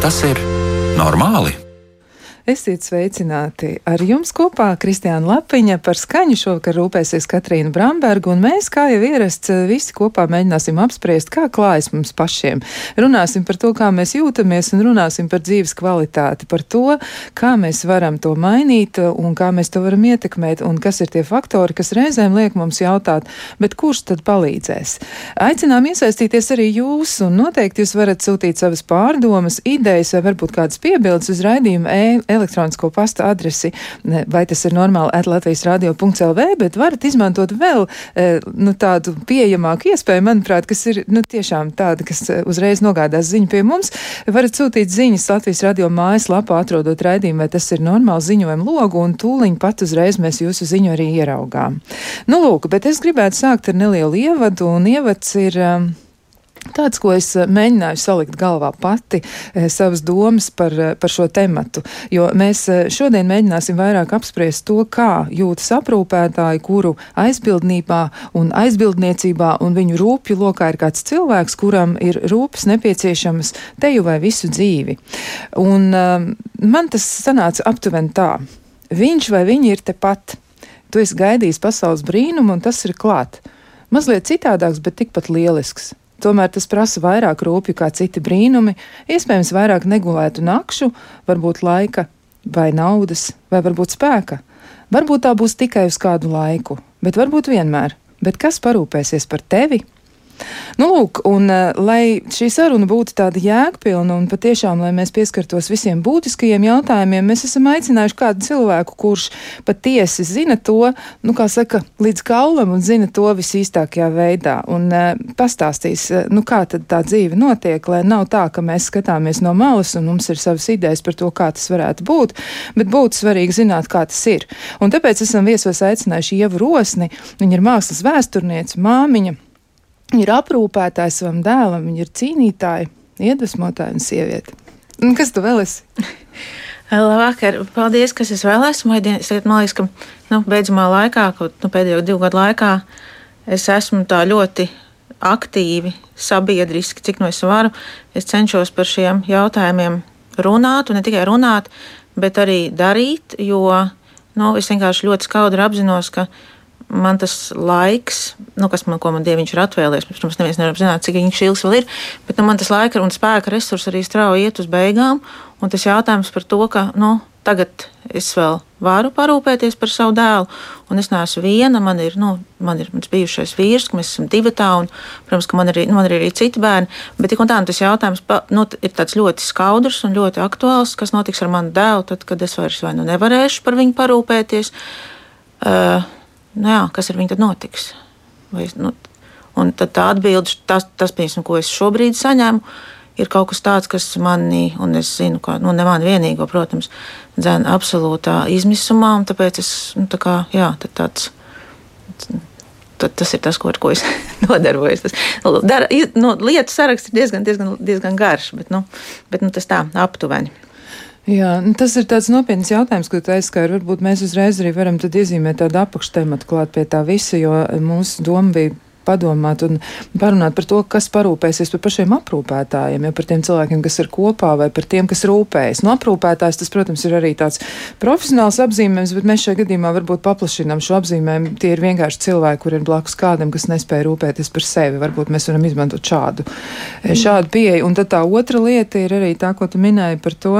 Tas ir normāli? Esiet sveicināti! Ar jums kopā Kristiāna Lapiņa par skaņu šovakar rūpēsies Katrīna Bramberga, un mēs, kā jau ierasts, visi kopā mēģināsim apspriest, kā klājas mums pašiem. Runāsim par to, kā mēs jūtamies, un runāsim par dzīves kvalitāti, par to, kā mēs varam to mainīt, un kā mēs to varam ietekmēt, un kas ir tie faktori, kas reizēm liek mums jautāt, bet kurš tad palīdzēs? Aicinām iesaistīties arī jūs, un noteikti jūs varat sūtīt savas pārdomas, idejas vai varbūt kādas piebildes uz raidījumu e elektronisko pasta adresi, vai tas ir normāli at Latvijas radio.lv, bet varat izmantot vēl e, nu, tādu pieejamāku iespēju, manuprāt, kas ir nu, tiešām tāda, kas e, uzreiz nogādās ziņu pie mums. Varat sūtīt ziņas Latvijas radio mājaslapā, atrodot raidījumu, vai tas ir normāli ziņojumu logu, un tūliņ pat uzreiz mēs jūsu ziņu arī ieraugām. Nu, lūk, bet es gribētu sākt ar nelielu ievadu, un ievads ir. Um, Tāds, ko es eh, mēģināju salikt galvā pati, eh, savas domas par, eh, par šo tematu, jo mēs šodien mēģināsim vairāk apspriest to, kā jūtas aprūpētāji, kuru aizbildnībā un aizbildniecībā un viņu rūpju lokā ir kāds cilvēks, kuram ir rūpes nepieciešamas teju vai visu dzīvi. Un um, man tas sanāca aptuveni tā. Viņš vai viņa ir tepat. Tu esi gaidījis pasaules brīnumu, un tas ir klāt. Mazliet citādāks, bet tikpat lielisks. Tomēr tas prasa vairāk rūpju kā citi brīnumi, iespējams, vairāk negulētu nakšu, varbūt laika vai naudas, vai varbūt spēka. Varbūt tā būs tikai uz kādu laiku, bet varbūt vienmēr. Bet kas parūpēsies par tevi? Nu, lūk, un uh, lai šī saruna būtu tāda jēgpilna un patiešām, lai mēs pieskartos visiem būtiskajiem jautājumiem, mēs esam aicinājuši kādu cilvēku, kurš patiesi zina to, nu, kā saka, līdz kaulam un zina to visīstākajā veidā. Un uh, pastāstīs, uh, nu, kā tad tā dzīve notiek, lai nav tā, ka mēs skatāmies no malas un mums ir savas idejas par to, kā tas varētu būt, bet būtu svarīgi zināt, kā tas ir. Un tāpēc esam viesos aicinājuši Ievu Rosni, viņa ir mākslas vēsturniece, māmiņa. Ir aprūpētāja savam dēlam, viņa ir cīnītāja, iedvesmotāja un sieviete. Un kas tu vēl esi? Labvakar, paldies, kas es vēl esmu. Es man liekas, ka nu, beidzamā laikā, kaut nu, pēdējo divu gadu laikā, es esmu tā ļoti aktīvi, sabiedriski, cik no es varu. Es cenšos par šiem jautājumiem runāt, un ne tikai runāt, bet arī darīt, jo nu, es vienkārši ļoti skaudri apzinos, ka man tas laiks, nu, kas man, man dieviņš ir atvēlējis, protams, neviens nevar zināt, cik viņš ilgs vēl ir, bet nu, man tas laika un spēka resursi arī strauji iet uz beigām. Un tas jautājums par to, ka nu, tagad es vēl varu parūpēties par savu dēlu, un es neesmu viena. Man ir, nu, man ir mans bijušais vīrs, ka mēs esam divi tā, un, protams, ka man, arī, nu, man ir arī citi bērni. Bet tik un tā, nu, tas jautājums pa, nu, ir tāds ļoti skaudrs un ļoti aktuāls, kas notiks ar manu dēlu, tad, kad es vairs vai nu nevarēšu par viņu parūpēties. Uh, nu jā, kas ar viņu tad notiks? Vai, nu, un tad tā atbilde, tas, tas piemēram, ko es šobrīd saņemu, ir kaut kas tāds, kas manī, un es zinu, ka nu, ne man vienīgo, protams, dzēna absolūtā izmisumā, un tāpēc es, nu, tā kā, jā, tāds. Tad tas ir tas, ko, ar ko es nodarbojos. Tas dara, nu, lietu saraksts ir diezgan, diezgan, diezgan garš, bet, nu, bet nu, tas tā aptuveni. Jā, nu, tas ir tāds nopietns jautājums, ko tu aizskāri. Varbūt mēs uzreiz arī varam iezīmēt tādu apakštematu klāt pie tā visa, jo mūsu doma bija padomāt un parunāt par to, kas parūpēsies par pašiem aprūpētājiem, ja par tiem cilvēkiem, kas ir kopā vai par tiem, kas rūpējas. Nu, aprūpētājs tas, protams, ir arī tāds profesionāls apzīmējums, bet mēs šajā gadījumā varbūt paplašinām šo apzīmējumu. Tie ir vienkārši cilvēki, kur ir blakus kādam, kas nespēja rūpēties par sevi. Varbūt mēs varam izmantot šādu, mm. šādu pieeju. Un tad tā otra lieta ir arī tā, ko tu minēji par to,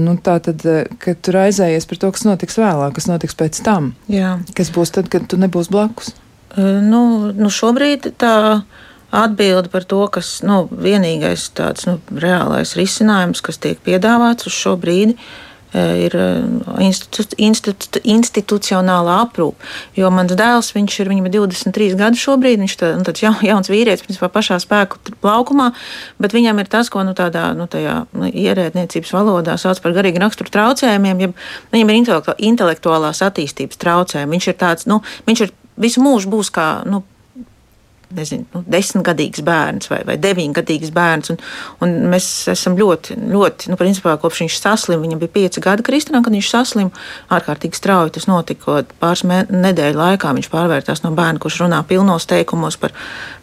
nu, tā tad, ka tu raizējies par to, kas notiks vēlāk, kas notiks pēc tam. Jā. Kas būs tad, kad tu nebūsi blakus? Nu, nu šobrīd tā atbilde par to, kas nu, vienīgais tāds nu, reālais risinājums, kas tiek piedāvāts uz šo brīdi, ir institu, institu, institucionālā aprūpe. Jo mans dēls, viņš ir, viņam ir 23 gadi šobrīd, viņš ir nu, tāds jauns vīrietis, principā pašā spēku laukumā, bet viņam ir tas, ko nu, tādā nu, nu, ierēdniecības valodā sauc par garīgu raksturu traucējumiem, ja viņam ir intelektuālās attīstības traucējumi. Viņš ir tāds, nu, viņš ir visu mūžu būs kā nu, nezinu, nu, desmitgadīgs bērns vai, vai deviņgadīgs bērns. Un, un mēs esam ļoti, ļoti, nu, principā, kopš viņš saslima, viņam bija pieci gadi Kristānam, kad viņš saslima. ārkārtīgi strauji tas notika. Pāris nedēļu laikā viņš pārvērtās no bērna, kurš runā pilnos teikumos par,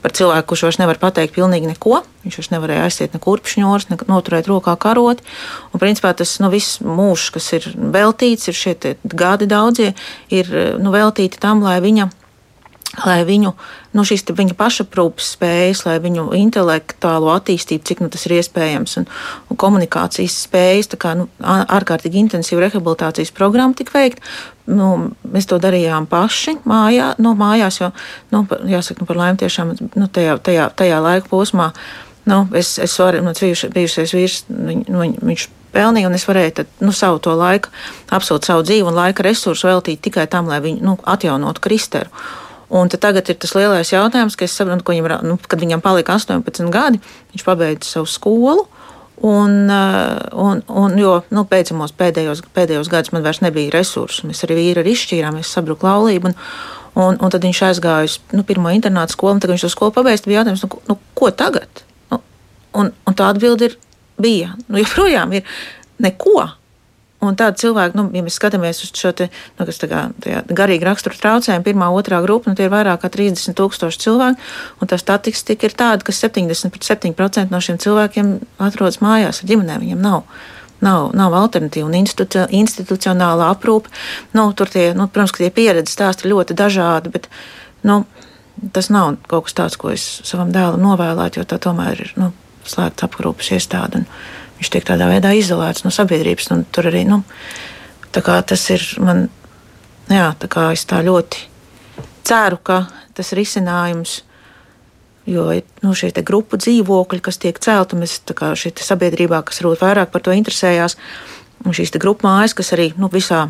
par cilvēku, kurš vairs nevar pateikt pilnīgi neko. Viņš vairs nevarēja aiziet ne kurpšņos, ne noturēt rokā karoti. Un, principā, tas nu, viss mūžs, kas ir veltīts, ir šie gadi daudzie, ir nu, veltīti tam, lai viņa lai viņu, nu, šīs viņa pašaprūpes spējas, lai viņu intelektuālo attīstību, cik nu, tas ir iespējams, un, un komunikācijas spējas, tā kā nu, ārkārtīgi intensīva rehabilitācijas programma tika veikta. Nu, mēs to darījām paši mājā, no nu, mājās, jo, nu, jāsaka, nu, par laimi tiešām nu, tajā, tajā, tajā laika posmā. Nu, es, es varu, mans bijušais vīrs, viņ, nu, viņš pelnīja, un es varēju tad, nu, savu to laiku, absolūti savu dzīvi un laika resursu veltīt tikai tam, lai viņu nu, atjaunotu Kristeru. Un tagad ir tas lielais jautājums, ka es saprotu, ka viņam, nu, kad viņam palika 18 gadi, viņš pabeidza savu skolu. Un, eh, un, un, jo nu, beidzamos pēdējos, pēdējos gados man vairs nebija resursu. Mēs arī vīri arī izšķīrāmies, sabruka laulība. Un, un, un tad viņš aizgāja uz nu, pirmo internātu skolu, un tad viņš to skolu pabeidza. Bija jautājums, nu, nu, ko tagad? Nu, un, un tā atbilde ir, bija. Nu, joprojām ir neko. Un tādi cilvēki, nu, ja mēs skatāmies uz šo te, nu, kā, garīgu raksturu traucējumu, pirmā, otrā grupa, nu, tie ir vairāk kā 30 tūkstoši cilvēku. Un tā statistika ir tāda, ka 70% no šiem cilvēkiem atrodas mājās ar ģimenēm. Viņiem nav. Nav, nav alternatīva un institu, institucionālā aprūpe. Nu, tur tie, nu, protams, tie pieredzes stāsti ir ļoti dažādi, bet nu, tas nav kaut kas tāds, ko es savam dēlam novēlētu, jo tā tomēr ir nu, slēgta aprūpes iestāde. Un, viņš tiek tādā veidā izolēts no sabiedrības. Tur arī nu, tas ir man, jā, tā es tā ļoti ceru, ka tas risinājums. Jo nu, šie grupu dzīvokļi, kas tiek celti, mēs kā sabiedrībā, kas varbūt vairāk par to interesējās, un šīs grupu mājas, kas arī nu, visā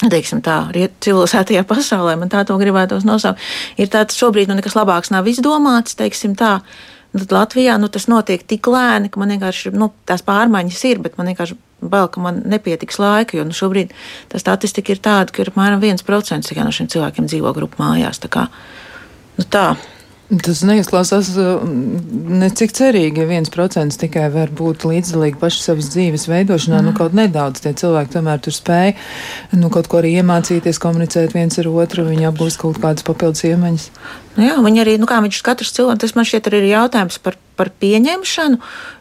teiksim, tā, civilizētajā pasaulē, man tā to gribētos nosaukt, ir tāds šobrīd nu, nekas labāks nav izdomāts, teiksim tā. Tad Latvijā nu, tas notiek tik lēni, ka man vienkārši nu, tās pārmaiņas ir, bet man vienkārši bail, ka man nepietiks laika. Jo nu, šobrīd tā statistika ir tāda, ka ir apmēram 1% no šiem cilvēkiem dzīvo grupu mājās. Tā kā, nu, tā. Tas neizklausās necik cerīgi, ja viens procents tikai var būt līdzdalīgi paši savas dzīves veidošanā. Mm. Nu, kaut nedaudz tie cilvēki tomēr tur spēj nu, kaut ko arī iemācīties, komunicēt viens ar otru, viņi apgūst kaut kādas papildus iemaņas. Nu jā, viņi arī, nu kā viņš katrs cilvēks, tas man šķiet arī ir jautājums par, par pieņemšanu,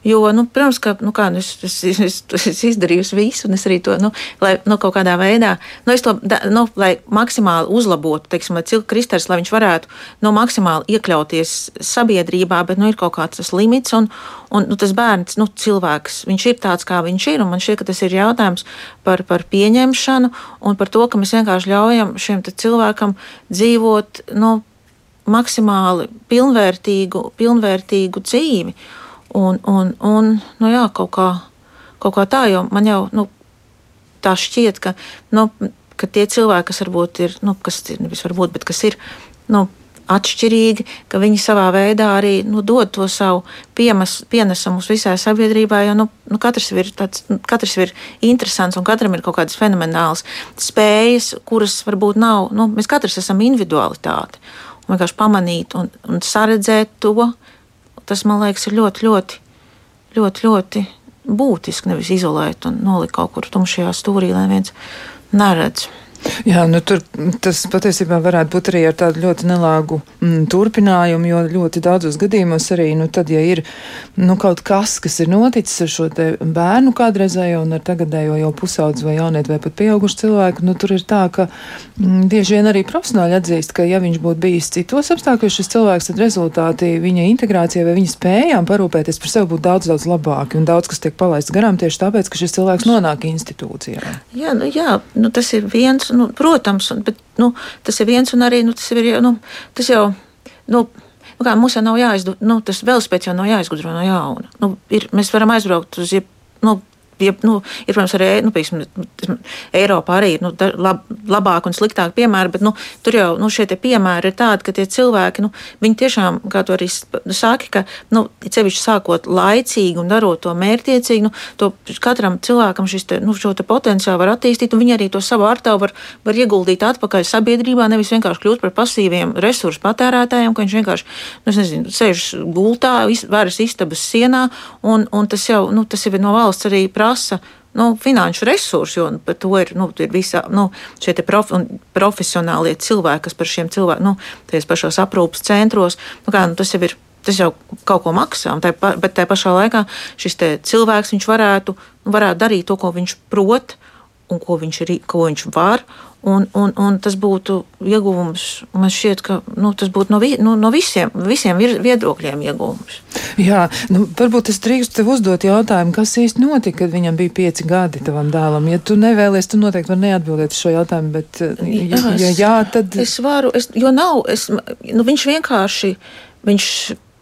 jo, nu, protams, ka, nu kā, nu, es, es, es, es izdarīju visu, un es arī to, nu, lai, nu, kaut kādā veidā, nu, es to, da, nu, lai maksimāli uzlabotu, teiksim, lai cilvēks kristers, lai viņš varētu, nu, maksimāli iekļauties sabiedrībā, bet, nu, ir kaut kāds tas limits, un, un nu, tas bērns, nu, cilvēks, viņš ir tāds, kā viņš ir, un man šķiet, ka tas ir jautājums par, par pieņemšanu un par to, ka mēs vienkārši ļaujam šiem cilvēkam dzīvot, nu, maksimāli pilnvērtīgu, pilnvērtīgu dzīvi. Un, un, un nu jā, kaut, kā, kaut kā tā, jo man jau nu, tā šķiet, ka, nu, ka tie cilvēki, kas varbūt ir, nu, kas nevis varbūt, bet kas ir, nu, atšķirīgi, ka viņi savā veidā arī nu, dod to savu piemas, pienesumu visai sabiedrībai. Jo nu, nu, katrs, ir tāds, nu, katrs ir interesants un katram ir kaut kādas fenomenālas spējas, kuras varbūt nav. Nu, mēs katrs esam individualitāti vienkārši pamanīt un, un saredzēt to, tas man liekas ir ļoti, ļoti, ļoti, ļoti būtiski. Nevis izolēt un nolikt kaut kur tumšajā stūrī, lai viens neredz. Jā, nu tur tas patiesībā varētu būt arī ar tādu ļoti nelāgu mm, turpinājumu, jo ļoti daudzos gadījumos arī, nu tad, ja ir, nu, kaut kas, kas ir noticis ar šo te bērnu kādreizējo un ar tagadējo jau pusaudzi vai jaunieti vai pat pieaugušu cilvēku, nu tur ir tā, ka mm, bieži vien arī profesionāļi atzīst, ka ja viņš būtu bijis citos apstākļos šis cilvēks, tad rezultāti viņa integrācijai vai viņa spējām parūpēties par sevi būtu daudz, daudz labāki un daudz, kas tiek palaists garām tieši tāpēc, ka šis cilvēks nonāk institūcijā. Jā, nu, jā nu, tas ir viens nu, protams, bet nu, tas ir viens un arī nu, tas, ir, nu, tas jau. Nu, Nu, kā, mums jau nav jāizdod, nu, tas velospēks jau nav jāizgudro no jauna. Nu, ir, mēs varam aizbraukt uz, nu, ja, nu, ir, protams, arī nu, pieksim, Eiropā arī ir nu, lab, labāk un sliktāk piemēri, bet nu, tur jau nu, šie piemēri ir tādi, ka tie cilvēki, nu, viņi tiešām, kā tu arī saki, ka nu, cevišķi sākot laicīgi un darot to mērķiecīgi, nu, to katram cilvēkam šis te, nu, te potenciālu var attīstīt, un viņi arī to savu artavu var, var ieguldīt atpakaļ sabiedrībā, nevis vienkārši kļūt par pasīviem resursu patērētājiem, ka viņš vienkārši, nu, nezinu, sēž gultā, varas istabas sienā, un, un tas jau, nu, tas jau no valsts arī prasa nu, finanšu resursi, un par to ir, nu, ir visā, nu, šie prof, profesionālie cilvēki, kas par šiem cilvēkiem, nu, tajos pašos aprūpas centros, nu, kā, nu, tas jau ir. Tas jau kaut ko maksā, tā, bet tajā pašā laikā šis cilvēks varētu, varētu darīt to, ko viņš prot, un ko viņš, ir, ko viņš var, Un, un, un tas būtu ieguvums. Man šķiet, ka nu, tas būtu no, vi, nu, no visiem, visiem viedokļiem ieguvums. Jā, nu, varbūt es drīkstu tev uzdot jautājumu, kas īsti notika, kad viņam bija pieci gadi tavam dēlam. Ja tu nevēlies, tu noteikti vari neatbildēt šo jautājumu, bet ja, jā, ja jā, tad. Es varu, es, jo nav, es, nu, viņš vienkārši, viņš,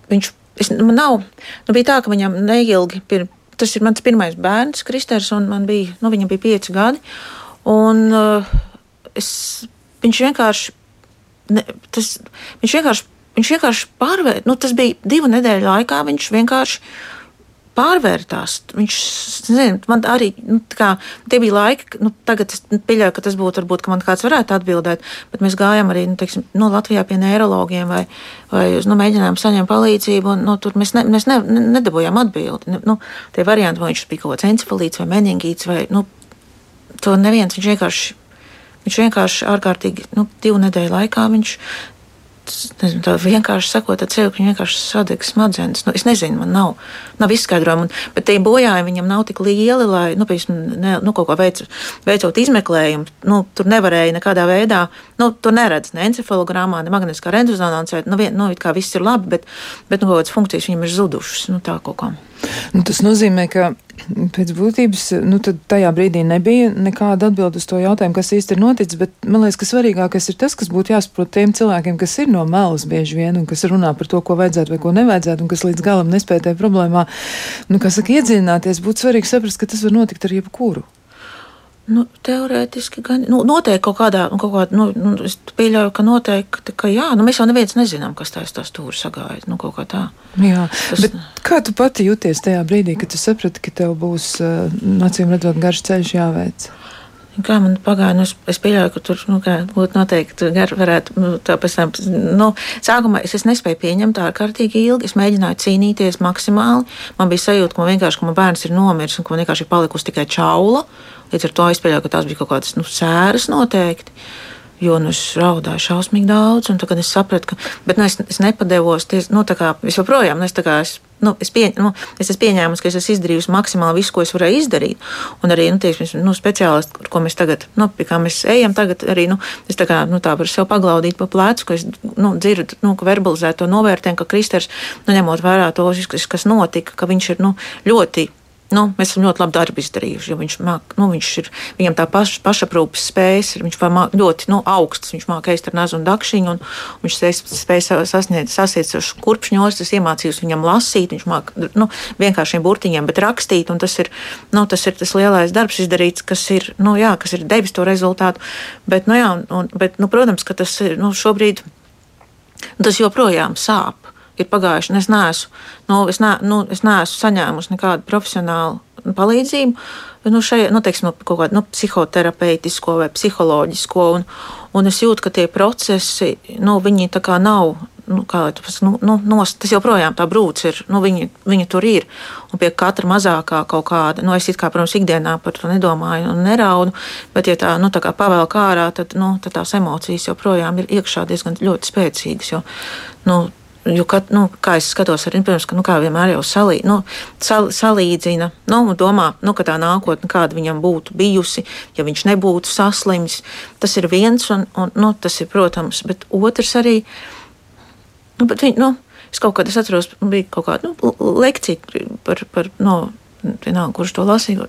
viņš, es, man nav, nu, bija tā, ka viņam neilgi pirms. Tas ir mans pirmais bērns, Kristers, un man bija, nu, viņam bija pieci gadi. Un, uh, es, viņš vienkārši, ne, tas, viņš vienkārši, viņš vienkārši pārvērt, nu, tas bija divu nedēļu laikā, viņš vienkārši pārvērtās. Viņš, nezinu, man arī, nu, kā, tie bija laiki, nu, tagad es pieļauju, ka tas būtu, varbūt, ka man kāds varētu atbildēt, bet mēs gājām arī, nu, teiksim, no nu, Latvijā pie neirologiem vai, vai nu, mēģinājām saņemt palīdzību, un, nu, tur mēs, ne, mēs ne, nedabūjām atbildi. Nu, tie varianti, vai viņš bija kaut kāds encefalīts vai meningīts vai, nu, to neviens, viņš vienkārši Viņš vienkārši ārkārtīgi, nu, divu nedēļu laikā viņš nezinu, tā vienkārši sakot, tad cilvēks vienkārši sadegs smadzenes. Nu, es nezinu, man nav, nav izskaidrojumu, bet tie bojājumi viņam nav tik lieli, lai, nu, piemēram, ne, nu, kaut ko veic, veicot izmeklējumu, nu, tur nevarēja nekādā veidā, nu, to neredz ne encefalogramā, ne magnetiskā rezonansē, nu, vien, nu, it kā viss ir labi, bet, bet nu, kaut kādas funkcijas viņam ir zudušas, nu, tā kaut kā. Nu, tas nozīmē, ka pēc būtības nu, tajā brīdī nebija nekāda atbilde uz to jautājumu, kas īsti ir noticis. Bet man liekas, ka svarīgākais ir tas, kas būtu jāsaprot tiem cilvēkiem, kas ir no malas bieži vien un kas runā par to, ko vajadzētu vai ko nevajadzētu, un kas līdz galam nespēja tajā problēmā, nu, kā saka, iedzināties. Būtu svarīgi saprast, ka tas var notikt ar jebkuru. Nu, teorētiski gan nu, noteikti kaut kādā, nu, kaut kādā nu, nu, es pieļauju, ka noteikti, ka jā, nu, mēs jau neviens nezinām, kas tās tās stūri sagāja. Nu, kaut kā tā. Jā, Tas, bet kā tu pati jūties tajā brīdī, kad tu saprati, ka tev būs, acīm redzot, garš ceļš jāveic? Kā man pagāja, nu, es, pieļauju, ka tur nu, būtu noteikti gar, varētu, nu, tam, nu, sākumā es, es nespēju pieņemt tā kārtīgi ilgi, es mēģināju cīnīties maksimāli, man bija sajūta, ka man vienkārši, ka man bērns ir nomiris un ka man vienkārši ir palikusi tikai čaula, līdz ar to es pieļauju, ka tās bija kaut kādas, nu, sēras noteikti. Jo nu, es raudāju šausmīgi daudz, un tagad es sapratu, ka bet, nu, es, es nepadevos. Ties, nu, kā, es joprojām nu, es, kā, es, nu, es, pie, nu, es esmu pieņēmusi, ka es esmu izdarījusi maksimāli visu, ko es varēju izdarīt. Un arī nu, tieksim, nu, speciālisti, ko mēs tagad, nu, pie kā mēs ejam, tagad arī nu, es tā kā, nu, tā varu sev paglaudīt pa plecu, ka es nu, dzirdu, nu, ka verbalizēt to novērtējumu, ka Kristers, nu, ņemot vērā to, kas notika, ka viņš ir nu, ļoti Nu, mēs esam ļoti labi darbu izdarījuši. Viņš, māk, nu, viņš ir, viņam tā paš, pašaprūpes spējas, ir, viņš māk, ļoti nu, augsts. Viņš māca nazu un dakšiņu, un viņš spēja sasniegt, sasiet uz kurpšņos, tas iemācījis viņam lasīt. Viņš māca nu, vienkāršiem burtiņiem, bet rakstīt. Tas ir, nu, tas ir tas lielais darbs izdarīts, kas ir, nu, jā, kas ir devis to rezultātu. Bet, nu, jā, un, bet nu, protams, ka tas ir nu, šobrīd, tas joprojām sāp ir pagājuši, un es neesmu, nu, es ne, nu, es neesmu saņēmusi nekādu profesionālu palīdzību. Nu, šeit, nu, teiksim, no kaut kāda nu, psihoterapeitisko vai psiholoģisko, un, un es jūtu, ka tie procesi, nu, viņi tā kā nav nu, tas, nu, nu, nos, tas joprojām tā brūce ir. Nu, viņa, viņa tur ir. Un pie katra mazākā kaut kāda, nu, es kā, protams, ikdienā par to nedomāju un neraudu, bet, ja tā, nu, tā kā pavēl kārā, tad, nu, tad tās emocijas joprojām ir iekšā diezgan ļoti spēcīgas. Jo, nu, Jo, kad, nu, kā es skatos, arī, protams, ka nu, vienmēr jau salī, nu, sal, salīdzina, nu, domā, nu, ka tā nākotne, kāda viņam būtu bijusi, ja viņš nebūtu saslims. Tas ir viens, un, un nu, tas ir, protams, bet otrs arī. Nu, bet, viņ, nu, es kaut kādā atceros, bija kaut kāda nu, lekcija par, par no, vienalga, kurš to lasīja,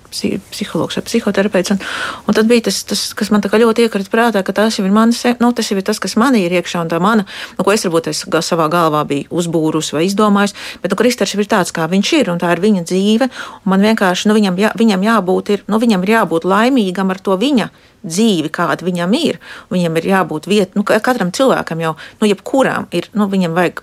psihologs vai psihoterapeits. Un, un tad bija tas, tas, kas man ļoti iekrita prātā, ka tas jau ir mans, nu, tas jau ir tas, kas manī ir iekšā, un tā mana, nu, ko es varbūt es savā galvā biju uzbūrus vai izdomājis, bet nu, Kristers ir tāds, kā viņš ir, un tā ir viņa dzīve. Man vienkārši, nu, viņam, jā, viņam jābūt, ir, nu, viņam ir jābūt laimīgam ar to viņa dzīvi, kāda viņam ir. Viņam ir jābūt vietai, nu, katram cilvēkam jau, nu, jebkuram ir, nu, viņam vajag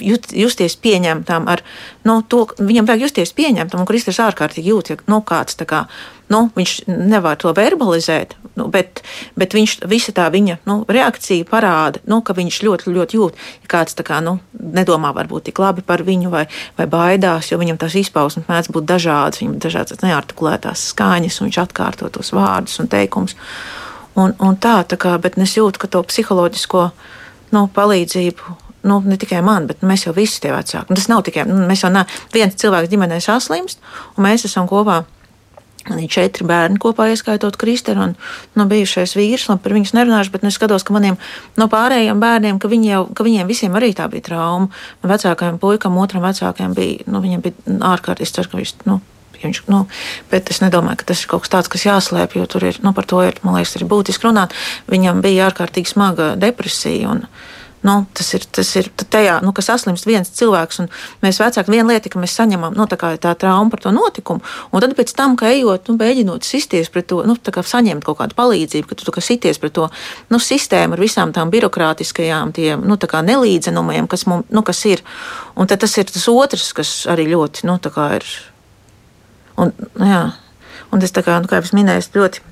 jut, justies pieņemtam, ar nu, to, viņam vajag justies pieņemtam, un Kristus ārkārtīgi jūt, ja nu, kāds tā kā. Nu, viņš nevar to verbalizēt, nu, bet, bet viņš, visa tā viņa nu, reakcija parāda, nu, ka viņš ļoti, ļoti jūt, ja kāds kā, nu, nedomā varbūt tik labi par viņu vai, vai baidās, jo viņam tās izpausmes mēdz būt dažādas, viņam ir dažādas neartikulētās skaņas, un viņš atkārto tos vārdus un teikumus. Un, un tā, tā kā, bet es jūtu, ka to psiholoģisko nu, palīdzību nu, ne tikai man, bet mēs jau visi tie vecāki. Nu, tas nav tikai nu, mēs jau ne, viens cilvēks ģimenē saslimst, un mēs esam kopā. Man ir četri bērni kopā, ieskaitot Kristēnu un nu, bijušais vīrs. Labi, par viņus nerunāšu, bet nu, es skatos, ka maniem no pārējiem bērniem, ka, viņi jau, ka viņiem visiem arī tā bija trauma. Vecākajam puikam, otram vecākajam bija, nu, viņam bija ārkārtīgi, es ceru, ka viņš, nu, Viņš, nu, bet es nedomāju, ka tas ir kaut kas tāds, kas jāslēpj, jo tur ir, nu, par to ir, man liekas, ir būtiski runāt. Viņam bija ārkārtīgi smaga depresija. Un, Nu, tas ir, tas ir tajā, nu, kas saslimst viens cilvēks, un mēs vecāki viena lieta, ka mēs saņemam nu, tā, tā traumu par to notikumu, un tad pēc tam, ka ejot, nu, mēģinot sisties pret to, nu, saņemt kaut kādu palīdzību, ka tu kā sities pret to nu, sistēmu ar visām tām birokrātiskajām, tiem, nu, nelīdzenumiem, kas, mums, nu, kas ir. Un tad tas ir tas otrs, kas arī ļoti, nu, tā kā ir. Un, jā, un es tā kā, nu, kā jau minēju, ļoti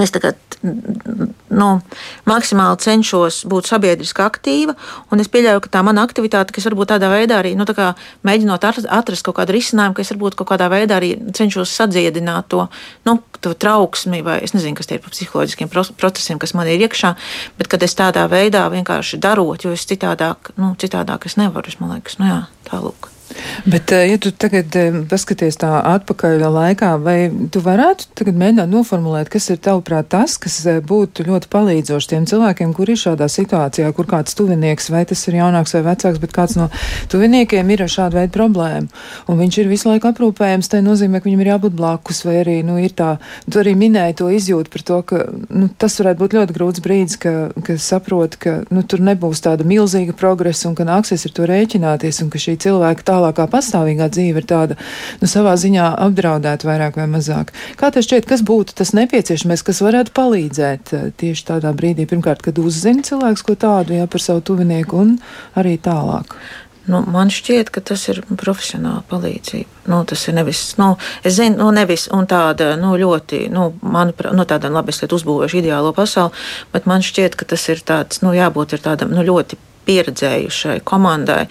Es tagad nu, maksimāli cenšos būt sabiedriski aktīva, un es pieļauju, ka tā mana aktivitāte, kas varbūt tādā veidā arī nu, tā mēģinot atrast kaut kādu risinājumu, ka es varbūt kaut kādā veidā arī cenšos sadziedināt to, nu, to trauksmi, vai es nezinu, kas tie ir par psiholoģiskiem procesiem, kas man ir iekšā, bet kad es tādā veidā vienkārši darot, jo es citādāk, nu, citādāk es nevaru, es man liekas, nu jā, tālūk. Bet, eh, ja tu tagad eh, paskaties tā atpakaļ laikā, vai tu varētu tagad mēģināt noformulēt, kas ir tavuprāt tas, kas eh, būtu ļoti palīdzoši tiem cilvēkiem, kur ir šādā situācijā, kur kāds tuvinieks, vai tas ir jaunāks vai vecāks, bet kāds no tuviniekiem ir ar šādu veidu problēmu, un viņš ir visu laiku aprūpējams, tai nozīmē, ka viņam ir jābūt blakus, vai arī, nu, ir tā, tu arī minēji to izjūtu par to, ka, nu, tas varētu būt ļoti grūts brīdis, ka, ka saprot, ka, nu, tur nebūs tāda milzīga progresa un ka nāksies ar to rēķināties un ka šī cilvēka tālāk tālākā pastāvīgā dzīve ir tāda, nu, savā ziņā apdraudēta vairāk vai mazāk. Kā tev šķiet, kas būtu tas nepieciešamais, kas varētu palīdzēt eh, tieši tādā brīdī, pirmkārt, kad uzzina cilvēks ko tādu, jā, par savu tuvinieku un arī tālāk? Nu, man šķiet, ka tas ir profesionāla palīdzība. Nu, tas ir nevis, nu, es zinu, nu, nevis tāda nu, ļoti, nu, manuprāt, nu, tāda labi, es uzbūvēšu ideālo pasauli, bet man šķiet, ka tas ir tāds, nu, jābūt tādam nu, ļoti pieredzējušai komandai,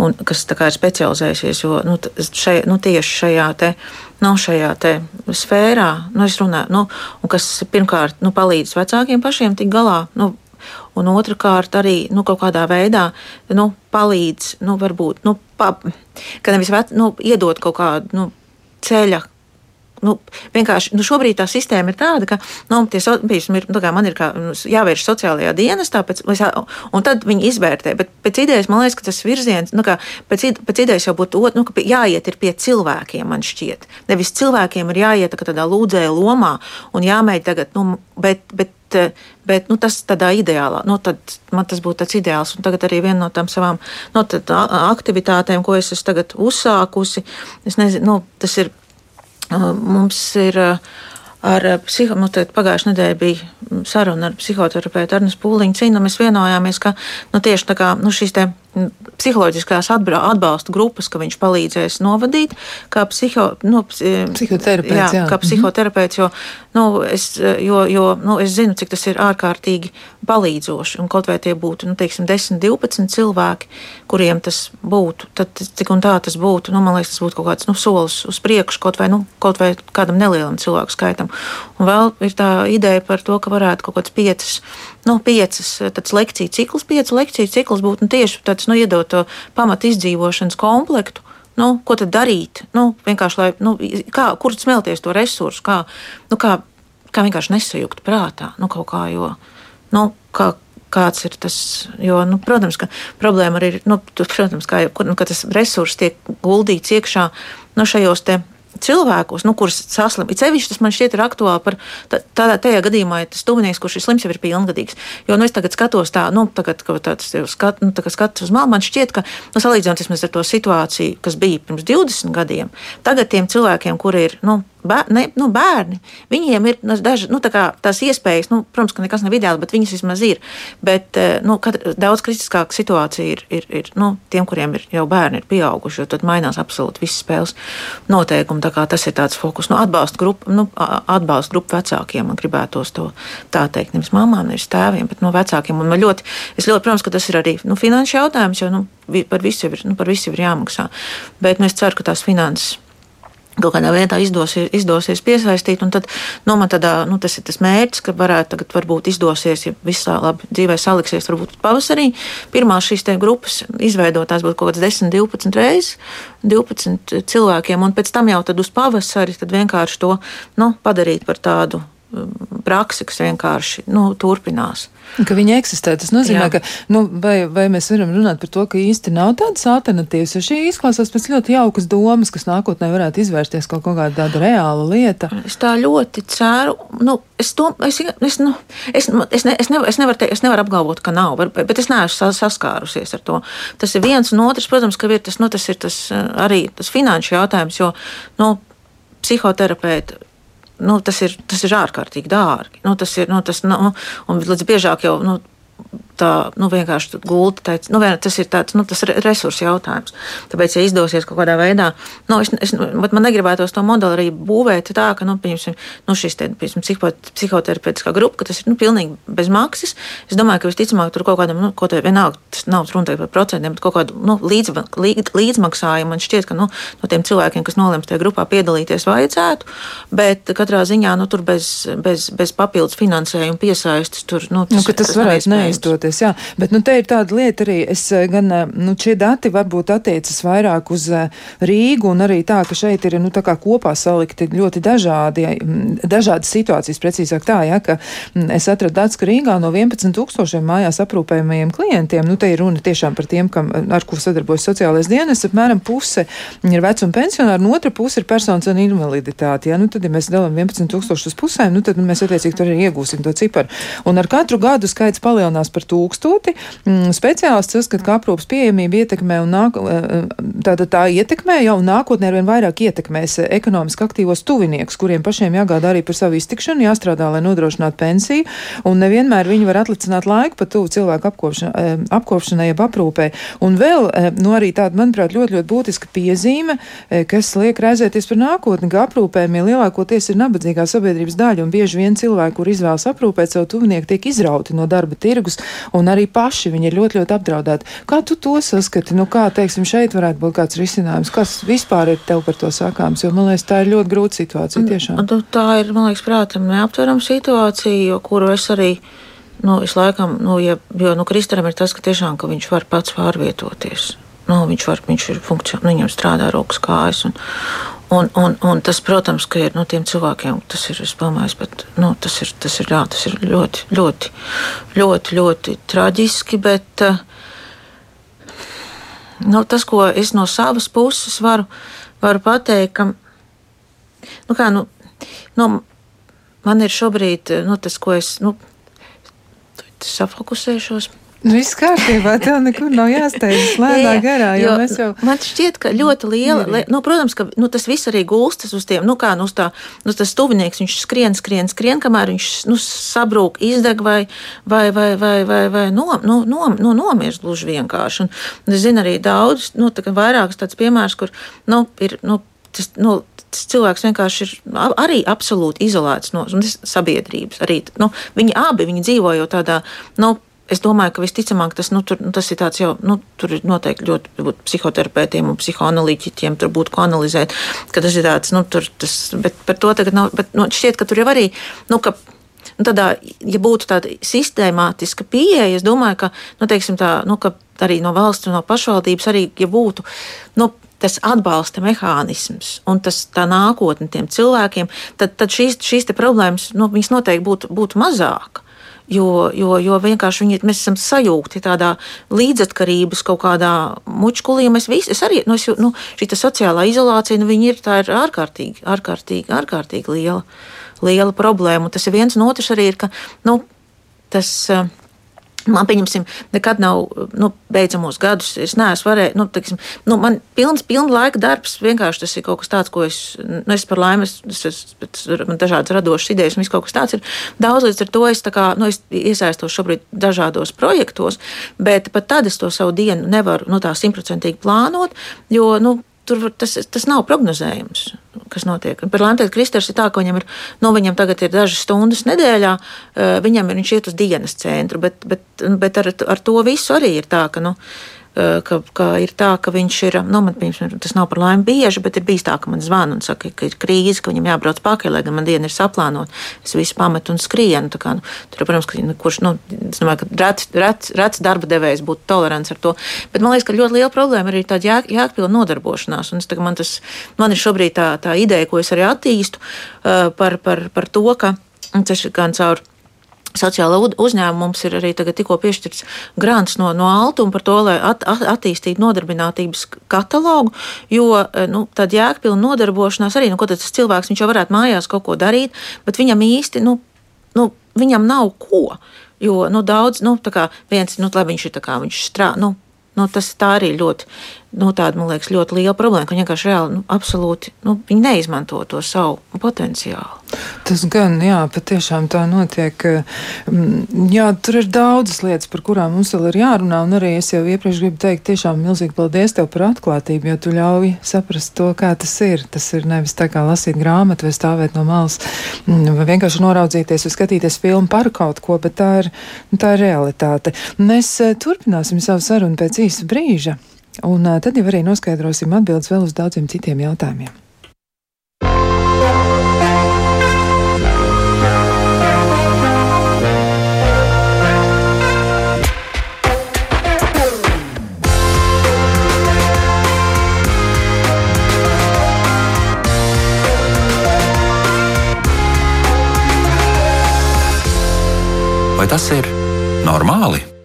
un, kas ir specializējusies jo, nu, šai, nu, tieši šajā te, nu, šajā sfērā, nu, runāju, nu, kas pirmkārt nu, palīdz vecākiem pašiem tikt galā. Nu, Un otrkārt, arī nu, kaut kādā veidā nu, palīdz, nu, varbūt, nu, pa, ka nevis vec, nu, iedot kaut kādu nu, ceļa nu, vienkārši nu, šobrīd tā sistēma ir tāda, ka nu, tie, piemēram, ir, nu, man ir kā, nu, jāvērš sociālajā dienestā, pēc, un tad viņi izvērtē. Bet pēc idejas man liekas, ka tas virziens, nu, kā, pēc, pēc idejas jau būtu ot, nu, jāiet pie cilvēkiem, man šķiet. Nevis cilvēkiem ir jāiet tā tādā lūdzēja lomā un jāmēģina tagad, nu, bet, bet bet nu, tas tādā ideālā, nu, tad man tas būtu tāds ideāls. Un tagad arī viena no tām savām nu, aktivitātēm, ko es esmu uzsākusi, es nezinu, nu, tas ir Mums ir ar psiho, nu, pagājušajā nedēļā bija saruna ar psihoterapeitu Arnēs Pūliņu cīnu. Mēs vienojāmies, ka nu, tieši tā kā nu, šīs te psiholoģiskās atbalsta grupas, ka viņš palīdzēs novadīt, kā, psiho, nu, psihoterapeits. Jā, jā. kā mhm. psihoterapeits, jo, nu, es, jo, jo nu, es zinu, cik tas ir ārkārtīgi palīdzoši. Un kaut vai tie būtu nu, teiksim, 10, 12 cilvēki, kuriem tas būtu, tad cik un tā tas būtu, nu, man liekas, tas būtu kaut kāds nu, solis uz priekšu, kaut vai, nu, kaut vai kādam nelielam cilvēku skaitam. Un vēl ir tā ideja par to, ka varētu kaut kāds piecas nu, piecas lekciju cikls, piecu lekciju cikls būtu nu, tieši tāds nu, iedot to pamatu izdzīvošanas komplektu. Nu, ko tad darīt? Nu, vienkārši, lai, nu, kā, kur smelties to resursu, kā, nu, kā, kā vienkārši nesajukt prātā. Nu, kā, jo, nu, kā, kāds ir tas. Jo, nu, protams, ka problēma arī ir, nu, protams, kā, nu, ka tas resurs tiek guldīts iekšā nu, šajos te cilvēkos, nu, kurus saslim. It sevišķi tas man šķiet ir aktuāli par tādā tajā gadījumā, ja tas tuvinieks, kurš ir slims, jau ir pilngadīgs. Jo, nu, es tagad skatos tā, nu, tagad, ka tāds skat, nu, tā skatos uz malu, man šķiet, ka, nu, salīdzinot ar to situāciju, kas bija pirms 20 gadiem, tagad tiem cilvēkiem, kuri ir, nu, bēr, ne, nu, bērni, viņiem ir nu, daži, nu, tā tās iespējas, nu, protams, ka nekas nav ideāli, bet viņas vismaz ir. Bet eh, nu, daudz kritiskāka situācija ir, ir, ir nu, tiem, kuriem ir jau bērni ir pieauguši, jo tad mainās absolūti visas spēles noteikumi. Tas ir tāds fokus nu, atbalsta grupa, nu, atbalsta grupa vecākiem. Man gribētos to tā teikt, nevis mamām, nevis tēviem, bet no nu, vecākiem. Un man ļoti, es ļoti, protams, ka tas ir arī nu, finanšu jautājums, jo nu, par visu ir, nu, par visu ir jāmaksā. Bet nu, es ceru, ka tās finanses kaut kādā veidā izdosies, izdosies piesaistīt. Tad, nu, tādā, nu, tas ir tas mērķis, ka varētu tagad varbūt izdosies, ja viss labi dzīvē saliksies, varbūt pavasarī. Pirmā šīs grupas izveidotās būtu kaut kāds 10, 12 reizes, 12 cilvēkiem, un pēc tam jau uz pavasari vienkārši to nu, padarīt par tādu praksi, kas vienkārši nu, turpinās. Ka viņi eksistē. Tas nozīmē, Jā. ka nu, vai, vai mēs varam runāt par to, ka īsti nav tādas alternatīvas, jo šī izklausās pēc ļoti jaukas domas, kas nākotnē varētu izvērsties kaut kāda tāda reāla lieta. Es tā ļoti ceru. Nu, es, to, es, es, nu, es, es, ne, es, nevar, es, nevaru te, es nevaru apgalvot, ka nav, bet es neesmu saskārusies ar to. Tas ir viens un otrs, protams, ka ir tas, nu, tas ir tas eh, arī tas finanšu jautājums, jo nu, psihoterapeiti nu, tas, ir, tas ir ārkārtīgi dārgi. Nu, tas ir, nu, tas, nu, un līdz biežāk jau. Nu, tā nu, vienkārši gulta. Teica, nu, vien, tas ir tāds nu, tas resursu jautājums. Tāpēc, ja izdosies kaut kādā veidā, nu, es, es, man negribētos to modeli arī būvēt tā, ka nu, pieņemsim, nu, šis te, pieņemsim, psihoterapeitiskā grupa, ka tas ir nu, pilnīgi bez maksas. Es domāju, ka visticamāk tur kaut kādam, nu, kaut kādam vienalga, tas nav runa par procentiem, bet kaut kādu nu, līdz, līdz, līdzmaksājumu man šķiet, ka nu, no tiem cilvēkiem, kas nolems tajā grupā piedalīties, vajadzētu. Bet katrā ziņā nu, tur bez, bez, bez papildus finansējuma piesaistes tur nu, tas, nu, tas, tas varētu neizdoties. Jā. Bet nu, te ir tāda lieta arī, es eh, gan eh, nu, šie dati varbūt attiecas vairāk uz eh, Rīgu un arī tā, ka šeit ir nu, kopā salikti ļoti dažādi, dažādas situācijas. Precīzāk tā, ja, ka es atradu datus, ka Rīgā no 11 tūkstošiem mājās aprūpējumajiem klientiem, nu te ir runa tiešām par tiem, kam, ar ko sadarbojas sociālais dienas, apmēram puse ir vecuma pensionāri, un otra puse ir personas ar invaliditāti. Ja, nu, tad, ja mēs dalām 11 tūkstošus pusēm, nu, tad nu, mēs attiecīgi tur arī iegūsim to ciparu. Un ar katru gadu skaits palielinās par tūkstoti. Mm, speciālists uzskata, ka aprūpas pieejamība ietekmē un nāk, eh, tāda tā ietekmē jau nākotnē arvien vairāk ietekmēs ekonomiski aktīvos tuviniekus, kuriem pašiem jāgādā arī par savu iztikšanu, jāstrādā, lai nodrošinātu pensiju, un nevienmēr viņi var atlicināt laiku pat tuvu cilvēku apkopšana, eh, apkopšanai, jeb aprūpē. Un vēl, eh, nu arī tāda, manuprāt, ļoti, ļoti būtiska piezīme, kas liek raizēties par nākotni, ka aprūpējumie lielākoties ir nabadzīgā sabiedrības daļa, un bieži vien cilvēki, kur izvēlas aprūpēt savu tuvinieku, tiek izrauti no darba tirgus, un arī paši viņi ir ļoti, ļoti apdraudēti. Kā tu to saskati? Nu, kā, teiksim, šeit varētu būt kāds risinājums? Kas vispār ir tev par to sakāms? Jo, man liekas, tā ir ļoti grūta situācija tiešām. Un, tā ir, man liekas, prātam neaptverama situācija, kuru es arī. Nu, es laikam, nu, ja, jo nu, Kristānam ir tas, ka, tiešām, ka viņš var pats pārvietoties. Nu, viņš, var, viņš ir funkcionāls, viņam strādā rokas kājas. Un, Un, un, un tas, protams, ka ir no nu, tiem cilvēkiem, tas ir, domāju, bet, nu, tas, ir, tas, ir, jā, tas ir ļoti, ļoti, ļoti, ļoti traģiski. Bet uh, nu, tas, ko es no savas puses varu, varu pateikt, ka nu, kā, nu, nu, man ir šobrīd nu, tas, ko es nu, safokusēšos. Nu, viss kārtībā, tev nekur nav jāsteidzas lēnā garā. Jo jo, jau... Man šķiet, ka ļoti liela, li, nu, protams, ka nu, tas viss arī gulstas uz tiem, nu kā nu, tā, nu, tas tuvinieks, viņš skrien, skrien, skrien, kamēr viņš nu, sabrūk, izdeg vai, vai, vai, vai, vai, vai nom, nu, nom, nu, nomirst gluži vienkārši. Un, es zinu arī daudz, nu, tā, vairākus tādus piemērus, kur nu, ir. Nu, tas, nu, tas cilvēks vienkārši ir arī absolūti izolēts no sabiedrības. Arī, nu, viņi abi viņi dzīvo jau tādā nu, Es domāju, ka visticamāk tas, nu, tur, nu, tas ir tāds jau, nu, tur ir noteikti ļoti psihoterapeitiem un psihoanalītiķiem tur būtu ko analizēt, ka tas ir tāds, nu, tur tas, bet par to tagad nav, bet nu, šķiet, ka tur jau arī, nu, ka. Nu, tādā, ja būtu tāda sistemātiska pieeja, es domāju, ka, nu, teiksim, tā, nu, ka arī no valsts un no pašvaldības arī, ja būtu, nu, tas atbalsta mehānisms un tas tā nākotne tiem cilvēkiem, tad, tad šīs, šīs problēmas, nu, viņas noteikti būtu, būtu mazāk. Jo, jo, jo vienkārši viņi, mēs esam sajūgti tādā līdzatkarības kaut kādā mučkulī. Mēs visi, es arī, nu, es, nu, šī sociālā izolācija, nu, viņi ir, tā ir ārkārtīgi, ārkārtīgi, ārkārtīgi liela, liela problēma. Un tas ir viens no otrs arī ir, ka, nu, tas. Uh, Man, pieņemsim, nekad nav nu, beidzamos gadus. Es neesmu varējis, nu, teiksim, nu, man pilns, pilna laika darbs. Vienkārši tas ir kaut kas tāds, ko es, nu, es par laimi, es, es, es, man dažādas radošas idejas, un viss kaut kas tāds ir. Daudz līdz ar to es, kā, nu, es iesaistos šobrīd dažādos projektos, bet pat tad es to savu dienu nevaru nu, tā simtprocentīgi plānot, jo, nu, tur tas, tas nav prognozējams, kas notiek. Par Latvijas Kristers ir tā, ka viņam ir, nu, viņam tagad ir dažas stundas nedēļā, eh, viņam ir, viņš iet uz dienas centru, bet, bet, bet ar, ar to visu arī ir tā, ka, nu, ka, ka ir tā, ka viņš ir, nu, man, piemēram, tas nav par laimi bieži, bet ir bijis tā, ka man zvana un saka, ka ir krīze, ka viņam jābrauc pakaļ, lai gan man diena ir saplānota. Es visu pametu un skrienu. Kā, nu, tur, protams, ka, nu, kurš, nu, es domāju, ka rets, rets, rets darba devējs būtu tolerants ar to. Bet man liekas, ka ļoti liela problēma ir tāda jāk, jākpilna nodarbošanās. Un es, tā, man, tas, man ir šobrīd tā, tā ideja, ko es arī attīstu uh, par, par, par to, ka tas ir gan caur Sociāla uzņēmuma mums ir arī tikko piešķirts grants no, no Altuma par to, lai at, at, attīstītu nodarbinātības katalogu, jo e, nu, tāda jēgpilna nodarbošanās arī, nu, ko tas cilvēks jau varētu mājās kaut ko darīt, bet viņam īsti, nu, nu viņam nav ko. Jo nu, daudz, nu, kā viens, nu, lai viņš ir tā kā viņš strādā, nu, nu, tas tā arī ļoti nu, tāda, man liekas, ļoti liela problēma, ka viņi vienkārši reāli, nu, absolūti, nu, viņi neizmanto to savu potenciālu. Tas gan, jā, patiešām tā notiek. Mm, jā, tur ir daudzas lietas, par kurām mums vēl ir jārunā, un arī es jau iepriekš gribu teikt tiešām milzīgi paldies tev par atklātību, jo tu ļauj saprast to, kā tas ir. Tas ir nevis tā kā lasīt grāmatu vai stāvēt no malas, vai vienkārši noraudzīties vai skatīties filmu par kaut ko, bet tā ir, tā ir realitāte. Mēs eh, turpināsim savu sarunu pēc īsa brīža. Un tad jau arī noskaidrosim atbildes vēl uz daudziem citiem jautājumiem. Vai tas ir normāli?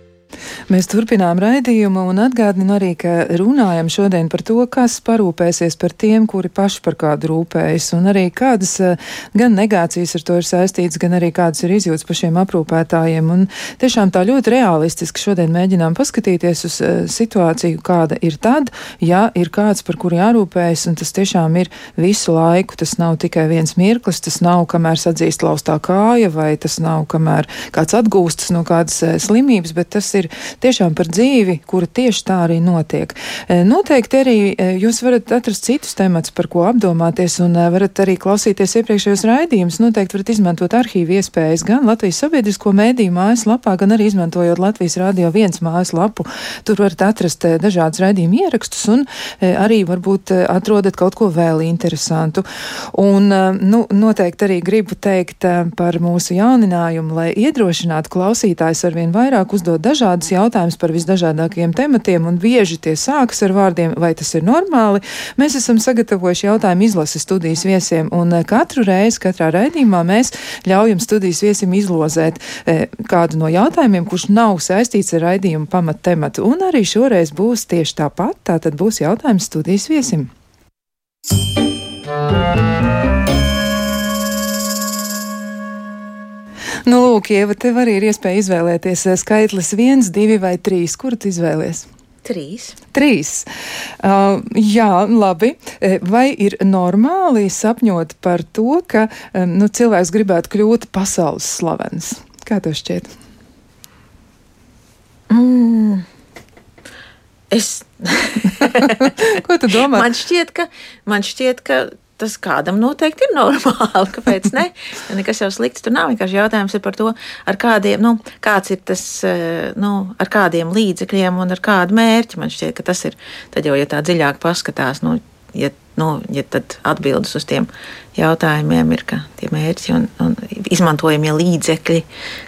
Mēs turpinām raidījumu un atgādinu arī, ka runājam šodien par to, kas parūpēsies par tiem, kuri paši par kādu rūpējas, un arī kādas eh, gan negācijas ar to ir saistīts, gan arī kādas ir izjūtas par šiem aprūpētājiem. Un tiešām tā ļoti realistiski šodien mēģinām paskatīties uz uh, situāciju, kāda ir tad, ja ir kāds, par kuru jārūpējas, un tas tiešām ir visu laiku. Tas nav tikai viens mirklis, tas nav, kamēr sadzīst laustā kāja, vai tas nav, kamēr kāds atgūstas no kādas uh, slimības, bet tas ir tiešām par dzīvi, kura tieši tā arī notiek. E, noteikti arī e, jūs varat atrast citus temats, par ko apdomāties, un e, varat arī klausīties iepriekšējos raidījumus. Noteikti varat izmantot arhīvu iespējas gan Latvijas sabiedrisko mēdīju mājaslapā, gan arī izmantojot Latvijas Rādio viens mājaslapu. Tur varat atrast dažādas raidījumu ierakstus un arī varbūt atrodat kaut ko vēl interesantu. Un, nu, noteikti arī gribu teikt par mūsu jauninājumu, lai iedrošinātu klausītājus arvien vairāk uzdot dažādus jautājumus jautājums par visdažādākajiem tematiem, un bieži tie sākas ar vārdiem, vai tas ir normāli. Mēs esam sagatavojuši jautājumu izlases studijas viesiem, un eh, katru reizi, katrā raidījumā mēs ļaujam studijas viesim izlozēt e, kādu no jautājumiem, kurš nav saistīts ar raidījumu pamattematu. Un arī šoreiz būs tieši tāpat, tā tad būs jautājums studijas viesim. Thank you. Nu, lūk, Ieva, tev arī ir iespēja izvēlēties eh, skaitlis viens, divi vai trīs. Kuru tu izvēlies? Trīs. Trīs. Uh, jā, labi. Eh, vai ir normāli sapņot par to, ka um, nu, cilvēks gribētu kļūt pasaules slavens? Kā tev šķiet? Mm. Es. Ko tu domā? Man šķiet, ka, man šķiet, ka tas kādam noteikti ir normāli. Kāpēc ne? Nekas jau slikts tur nav. Vienkārši jautājums ir par to, ar kādiem, nu, kāds ir tas, eh, nu, ar kādiem līdzekļiem un ar kādu mērķi. Man šķiet, ka tas ir, tad jau, ja tā dziļāk paskatās, nu, ja, nu, ja tad atbildes uz tiem jautājumiem ir, ka tie mērķi un, un izmantojamie līdzekļi,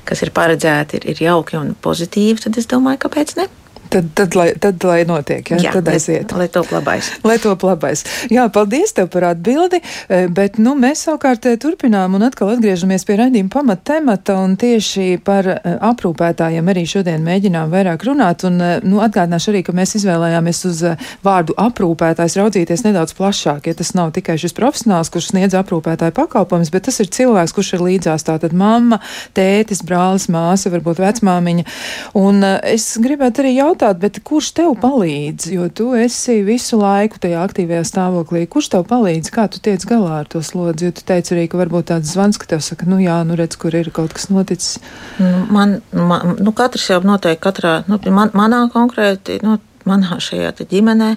kas ir paredzēti, ir, ir jauki un pozitīvi, tad es domāju, kāpēc ne? Tad, tad, lai, tad, lai notiek, ja? Jā, tad aiziet. Lai top labais. Lai top labais. Jā, paldies tev par atbildi, e, bet nu, mēs savukārt e, turpinām un atkal atgriežamies pie raidījuma pamata temata un tieši par e, aprūpētājiem arī šodien mēģinām vairāk runāt un nu, atgādināšu arī, ka mēs izvēlējāmies uz vārdu aprūpētājs raudzīties nedaudz plašāk, ja tas nav tikai šis profesionāls, kurš sniedz aprūpētāju pakalpojumus, bet tas ir cilvēks, kurš ir līdzās tātad mamma, tētis, brālis, māsa, varbūt vecmāmiņa. Un es gribētu arī jautāt, jautāt, bet kurš tev palīdz? Jo tu esi visu laiku tajā aktīvajā stāvoklī. Kurš tev palīdz? Kā tu tiec galā ar to slodzi? Jo tu teici arī, ka varbūt tāds zvans, ka tev saka, nu jā, nu redz, kur ir kaut kas noticis. Nu, man, man nu, katrs jau noteikti katrā, nu, man, manā konkrēti, nu, manā šajā ģimenē,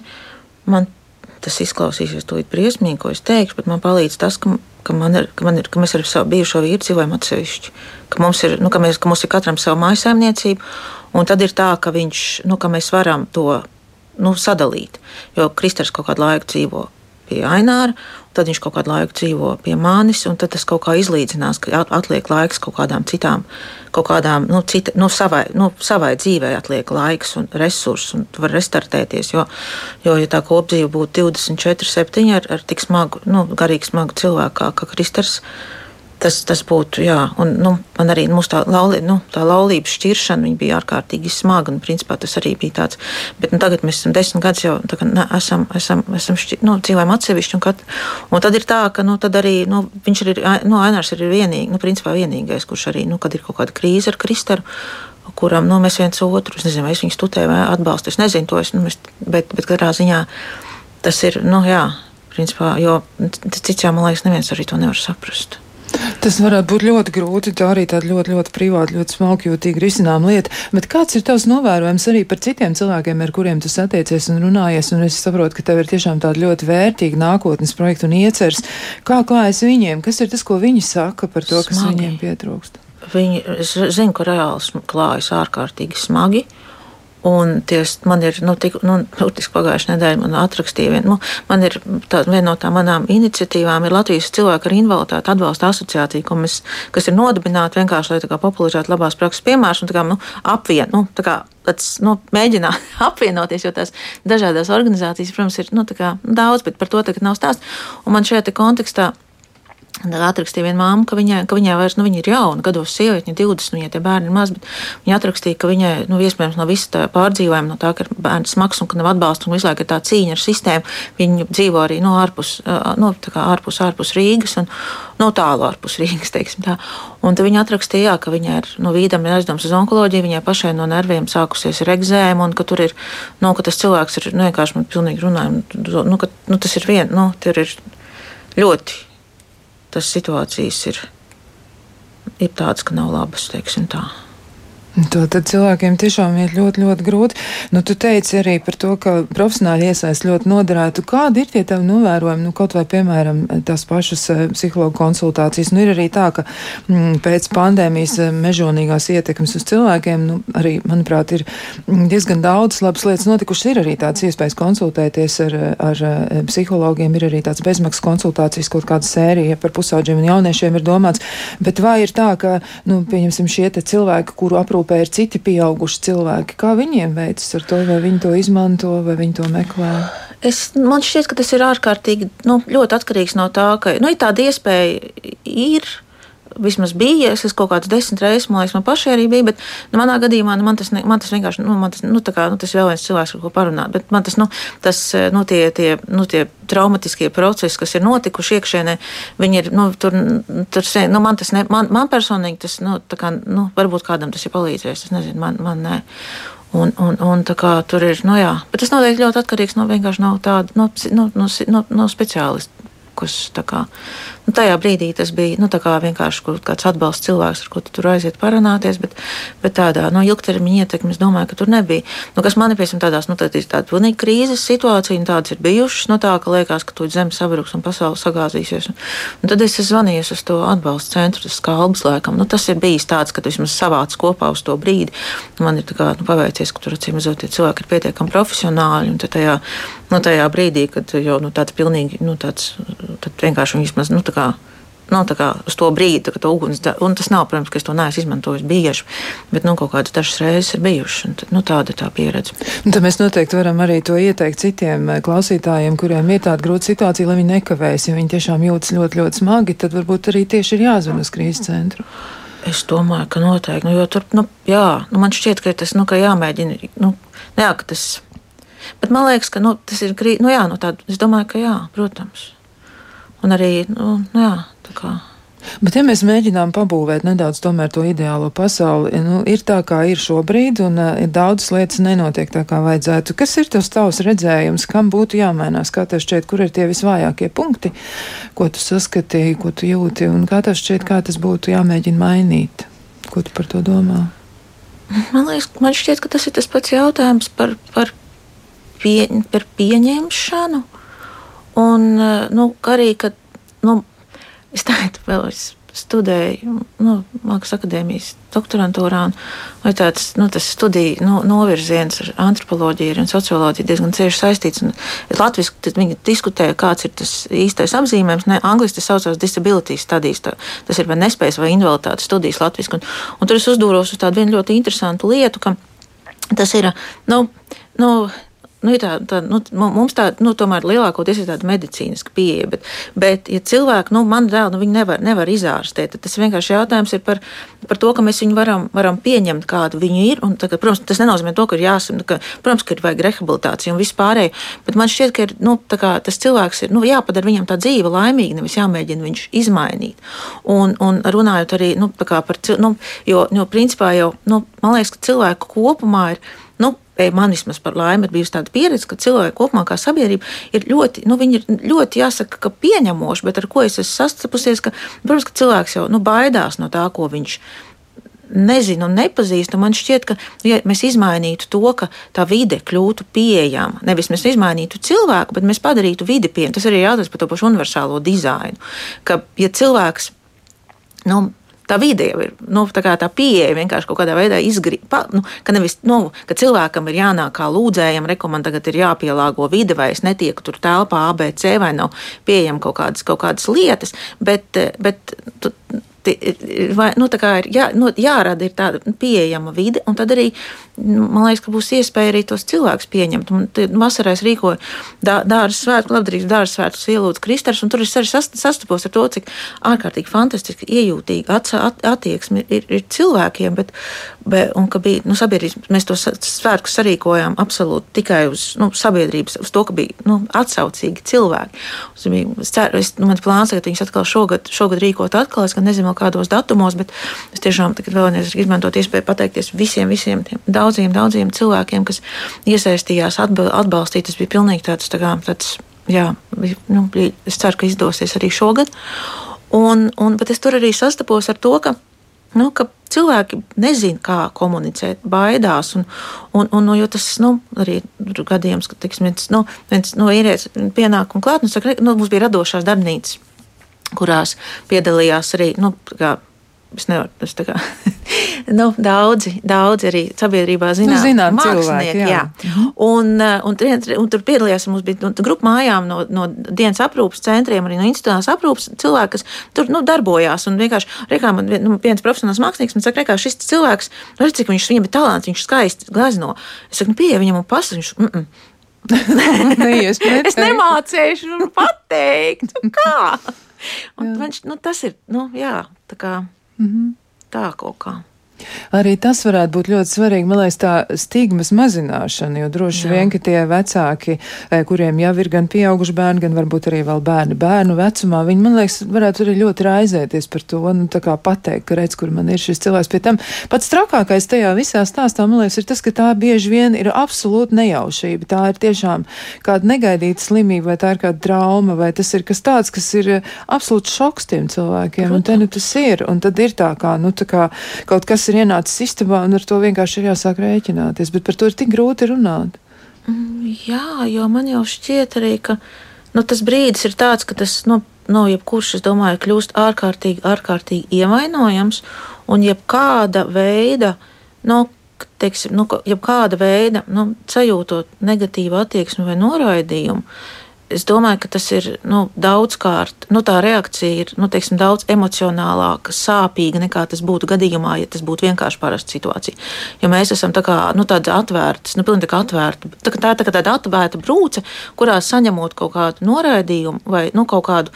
man tas izklausīsies tūlīt briesmīgi, ko es teikšu, bet man palīdz tas, ka, ka, man ir, ka, man ir, ka mēs ar savu bijušo vīru dzīvojam atsevišķi. Ka mums ir, nu, ka mēs, ka mums ir katram sava mājasēmniecība, Un tad ir tā, ka, viņš, nu, ka mēs varam to nu, sadalīt. Jo Kristers kaut kādu laiku dzīvo pie Aināra, tad viņš kaut kādu laiku dzīvo pie manis, un tad tas kaut kā izlīdzinās, ka atliek laiks kaut kādām citām, kaut kādām, nu, cita, nu, savai, nu, savai dzīvei atliek laiks un resursi, un tu vari restartēties. Jo, jo ja tā kopdzīve būtu 24, 7 ar, ar tik smagu, nu, garīgi smagu cilvēku kā, kā Kristers, Tas, tas būtu, jā, un nu, man arī tā, laulī, nu, tā laulības šķiršana bija ārkārtīgi smaga. Un, principā, tas arī bija tāds. Bet nu, tagad mēs esam desmit gadus jau kā, ne, esam, esam, esam šķi, nu, dzīvojam atsevišķi. Un, kad, un tad ir tā, ka nu, arī, nu, viņš ir, nu, Ainārs ir vienīgi, nu, principā vienīgais, kurš arī, nu, kad ir kaut kāda krīze ar Kristaru kuram nu, mēs viens otru, es nezinu, vai es viņu studēju vai atbalstu, es nezinu to, es, nu, es, bet, bet katrā ziņā tas ir, nu jā, principā, jo cits jau, man liekas, neviens arī to nevar saprast. Tas varētu būt ļoti grūti, tā arī tāda ļoti, ļoti privāta, ļoti smalkjūtīga risinām lieta. Bet kāds ir tavs novērojums arī par citiem cilvēkiem, ar kuriem tu satiecies un runājies? Un es saprotu, ka tev ir tiešām tāda ļoti vērtīga nākotnes projekta un iecers. Kā klājas viņiem? Kas ir tas, ko viņi saka par to, kas smagi. viņiem pietrūkst? Viņi, es zinu, ka reāli klājas ārkārtīgi smagi. Un ties, man ir, nu, tik, nu, burtiski pagājušajā nedēļā man atrakstīja, vien, nu, man ir tā, viena no tā manām iniciatīvām ir Latvijas cilvēku ar invaliditāti atbalsta asociācija, mēs, kas ir nodibināta vienkārši, lai kā, popularizētu labās prakses piemērus un tā kā, nu, apvien, nu, tā kā, tāds, nu, mēģināt apvienoties, jo tās dažādas organizācijas, protams, ir nu, kā, daudz, bet par to tagad nav stāsts. Un man šajā kontekstā Tad atrakstīja viena māma, ka viņai, ka viņai vairs, nu, viņa ir jauna, gados sieviete, viņa 20, viņai tie bērni ir maz, bet viņa atrakstīja, ka viņai, nu, iespējams, no visa tā pārdzīvojuma, no tā, ka ir bērns smags un ka nav atbalsta un visu laiku ir tā cīņa ar sistēmu, viņa dzīvo arī no ārpus, no, ārpus, ārpus Rīgas un no tālu ārpus Rīgas, teiksim tā. Un tad viņa atrakstīja, jā, ka viņai ir, nu, vīdam ir aizdoms uz onkoloģiju, viņai pašai no nerviem sākusies ir egzēma un ka tur ir, nu, ka tas cilvēks ir, nu, vienkārši man pilnīgi runājumi, nu, ka, nu, tas ir vien, nu, tur ir ļoti tas situācijas ir, ir tādas, ka nav labas, teiksim tā. To tad cilvēkiem tiešām ir ļoti, ļoti grūti. Nu, tu teici arī par to, ka profesionāli iesaist ļoti noderētu. Kādi ir tie tavi novērojumi, nu, kaut vai, piemēram, tās pašas eh, psihologu konsultācijas? Nu, ir arī tā, ka m, mm, pēc pandēmijas eh, mežonīgās ietekmes uz cilvēkiem, nu, arī, manuprāt, ir mm, diezgan daudz labas lietas notikušas. Ir arī tāds iespējas konsultēties ar, ar eh, psihologiem, ir arī tāds bezmaksas konsultācijas, kaut kāda sērija par pusauģiem un jauniešiem ir domāts. Bet vai ir tā, ka, nu, pieņemsim, šie cilvēki, kuru aprūp aprūpē ir citi pieauguši cilvēki. Kā viņiem veicas ar to, vai viņi to izmanto, vai viņi to meklē? Es, man šķiet, ka tas ir ārkārtīgi nu, atkarīgs no tā, ka nu, tāda iespēja ir vismaz bija. Es esmu kaut kādas desmit reizes, man liekas, man pašai arī bija. Bet nu, manā gadījumā nu, man, tas, ne, man tas vienkārši, nu, man tas, nu, kā, nu, tas vēl viens cilvēks, ar ko parunāt. Bet man tas, nu, tas, nu, tie, tie, nu, tie traumatiskie procesi, kas ir notikuši iekšēnē, viņi ir, nu, tur, tur nu, man tas, ne, man, man personīgi tas, nu, tā kā, nu, varbūt kādam tas ir palīdzējis. Es nezinu, man, man nē. Un, un, un tā kā tur ir, nu jā, bet tas noteikti ļoti atkarīgs no vienkārši no tāda, no, no, no, no speciālista kas kā, nu, tajā brīdī tas bija nu, vienkārši kāds atbalsts cilvēks, ar ko tu tur aiziet parunāties, bet, bet tādā no nu, ilgtermiņa ietekmes es domāju, ka tur nebija. Nu, kas man ir piemēram tādās, nu, tā ir tāda pilnīgi krīzes situācija, un tādas ir bijušas, no nu, tā, ka liekas, ka tu zeme sabruks un pasaule sagāzīsies. Un, un tad es esmu zvanījis uz to atbalstu centru, tas skalbs laikam. Nu, tas ir bijis tāds, ka tu vismaz savāc kopā uz to brīdi. Man ir kā, nu, paveicies, ka tur acīm redzot, cilvēki ir pietiekami profesionāli, un tajā, nu, tajā brīdī, kad jau nu, tāds pilnīgi, nu, tāds vienkārši vismaz nu, nu, uz to brīdi, kad to uguns deg. Un tas nav, protams, ka es to neesmu izmantojis bieži, bet nu, kaut kādas dažas reizes ir bijušas. Tad, nu, tāda ir tā pieredze. Un tad mēs noteikti varam arī to ieteikt citiem eh, klausītājiem, kuriem ir tāda grūta situācija, lai viņi nekavēs. Ja viņi tiešām jūtas ļoti, ļoti smagi, tad varbūt arī tieši ir jāzvan uz krīzes centru. Es domāju, ka noteikti. Nu, tur, nu, jā, nu, man šķiet, ka tas nu, ka jāmēģina. Nu, jā, ka tas, bet man liekas, ka nu, tas ir grūti. Nu, jā, nu, tād, es domāju, ka jā, protams. Un arī, nu, nu jā, tā kā. Bet, ja mēs mēģinām pabūvēt nedaudz to ideālo pasauli, nu, ir tā, kā ir šobrīd, un uh, daudzas lietas nenotiek tā, kā vajadzētu. Kas ir tas tavs redzējums, kam būtu jāmainās, kā tev šķiet, kur ir tie visvājākie punkti, ko tu saskatīji, ko tu jūti, un kā tev šķiet, kā tas būtu jāmēģina mainīt? Ko tu par to domā? Man liekas, man šķiet, ka tas ir tas pats jautājums par, par, pie, par pieņemšanu Un eh, nu, arī, kad nu, es tādu vēl es studēju nu, Mākslas akadēmijas doktorantūrā, un tāds nu, studiju nu, novirziens ar antropoloģiju un socioloģiju diezgan cieši saistīts. Latvijas viņi diskutēja, kāds ir tas īstais apzīmējums. Ne, angliski tas saucās disability studies, tā, tas ir vai nespējas vai invaliditātes studijas latviešu. Un, un tur es uzdūros uz tādu ļoti interesantu lietu, ka tas ir. Nu, nu, Nu, tā, tā, nu, mums tā, nu, tomēr lielākoties ir tāda medicīniska pieeja, bet, bet ja cilvēki, nu, man dēl, nu, viņi nevar, nevar izārstēt, tad tas vienkārši jautājums ir par, par to, ka mēs viņu varam, varam pieņemt, kādu viņi ir. Un, tā, ka, protams, tas nenozīmē to, ka ir jāsam, ka, protams, ka ir vajag rehabilitācija un vispārēji, bet man šķiet, ka ir, nu, kā, tas cilvēks ir, nu, jāpadara viņam tā dzīve laimīga, nevis jāmēģina viņš izmainīt. Un, un runājot arī, nu, kā par, nu, jo, jo principā jau, nu, man liekas, ka cilvēku kopumā ir, nu, man vismaz par laimi ir bijusi tāda pieredze, ka cilvēki kopumā kā sabiedrība ir ļoti, nu, ir ļoti jāsaka, ka pieņemoši, bet ar ko es esmu sastapusies, ka, protams, ka cilvēks jau nu, baidās no tā, ko viņš nezinu un nepazīstu. Man šķiet, ka ja mēs izmainītu to, ka tā vide kļūtu pieejama. Nevis mēs izmainītu cilvēku, bet mēs padarītu vidi pieejamu. Tas arī jautājums par to pašu universālo dizainu. Ka, ja cilvēks nu, tā vide jau ir nu, tā, tā pieeja vienkārši kaut kādā veidā izgrīta. Nu, ka nevis nu, ka cilvēkam ir jānāk kā lūdzējam, rekomendācijam, tagad ir jāpielāgo vide, vai es netieku tur telpā ABC, vai nav pieejama kaut kādas, kaut kādas lietas, bet, bet tu, vai, nu, ir jā, nu, jārada ir tāda pieejama vide, un tad arī man liekas, ka būs iespēja arī tos cilvēkus pieņemt. Un, vasarā es rīkoju dārza svētku, labdarības dārza svētku ielūdzu Kristers, un tur es arī sastapos ar to, cik ārkārtīgi fantastiski, iejūtīgi at, at, attieksmi ir, ir cilvēkiem, bet, bet, un ka bija, nu, sabiedrības, mēs to svētkus sarīkojām absolūti tikai uz nu, sabiedrības, uz to, ka bija nu, atsaucīgi cilvēki. Es ceru, es, nu, mans plāns, ka viņus atkal šogad, šogad rīkot atkal, es gan nezinu, kādos datumos, bet es tiešām tagad vēlreiz izmantot iespēju pateikties visiem, visiem tiem daudziem daudziem, cilvēkiem, kas iesaistījās, atbalstīt. Tas bija pilnīgi tāds, tā kā, tāds jā, nu, es ceru, ka izdosies arī šogad. Un, un, bet es tur arī sastapos ar to, ka, nu, ka cilvēki nezina, kā komunicēt, baidās. Un, un, un, nu, tas nu, arī ir gadījums, ka tiksim, viens, nu, viens no īrietis pienāk un klāt. Nu, saka, nu, mums bija radošās darbnīcas, kurās piedalījās arī nu, kā, Es nevaru, tā kā nu, daudzi, daudzi arī sabiedrībā zinām, nu, zinām mākslinieki. Jā. Jā. Mhm. Un, eh, un, un, un tur piedalījās, mums bija nu, grupa mājām no, no dienas aprūpas centriem, arī no institucionālās aprūpas cilvēki, kas tur nu, darbojās. Un vienkārši, rekā, man nu, viens profesionāls mākslinieks man saka, rekā, šis cilvēks, nu, redz, cik viņš viņam ir talants, viņš skaisti glazno. Es saku, nu, pieeja viņam un pasaka, mm -mm. es nemācīšu nu, pateikt, kā. Un, viņš, nu, tas ir, nu, jā, tā kā. Mm-hmm. Tā kaut kā. Arī tas varētu būt ļoti svarīgi, man liekas, tā stigmas mazināšana, jo droši Jā. vien, ka tie vecāki, eh, kuriem jau ir gan pieauguši bērni, gan varbūt arī vēl bērni bērnu vecumā, viņi, man liekas, varētu arī ļoti raizēties par to, nu, tā kā pateikt, ka redz, kur man ir šis cilvēks. Pie tam pats trakākais tajā visā stāstā, man liekas, ir tas, ka tā bieži vien ir absolūta nejaušība. Tā ir tiešām kāda negaidīta slimība, vai tā ir kāda trauma, vai tas ir kas tāds, kas ir absolūts šoks tiem cilvēkiem. Protams. Un te nu tas ir, un tad ir tā kā, nu, tā kā kaut kas ir ienācis istabā, un ar to vienkārši ir jāsāk rēķināties. Bet par to ir tik grūti runāt. Mm, jā, jo man jau šķiet arī, ka nu, tas brīdis ir tāds, ka tas. No nu, jebkurš, es domāju, kļūst ārkārtīgi, ārkārtīgi ievainojams, un jebkāda veida, nu, teiksim, nu, jebkāda veida, nu, sajūtot negatīvu attieksmi vai noraidījumu, es domāju, ka tas ir nu, daudzkārt, nu, tā reakcija ir nu, teiksim, daudz emocionālāka, sāpīga nekā tas būtu gadījumā, ja tas būtu vienkārši parasta situācija. Jo mēs esam tā kā nu, tādi atvērti, nu, pilnīgi atvērti. Tā, tā tā tāda atvērta brūce, kurā saņemot kaut kādu noraidījumu vai nu, kaut kādu,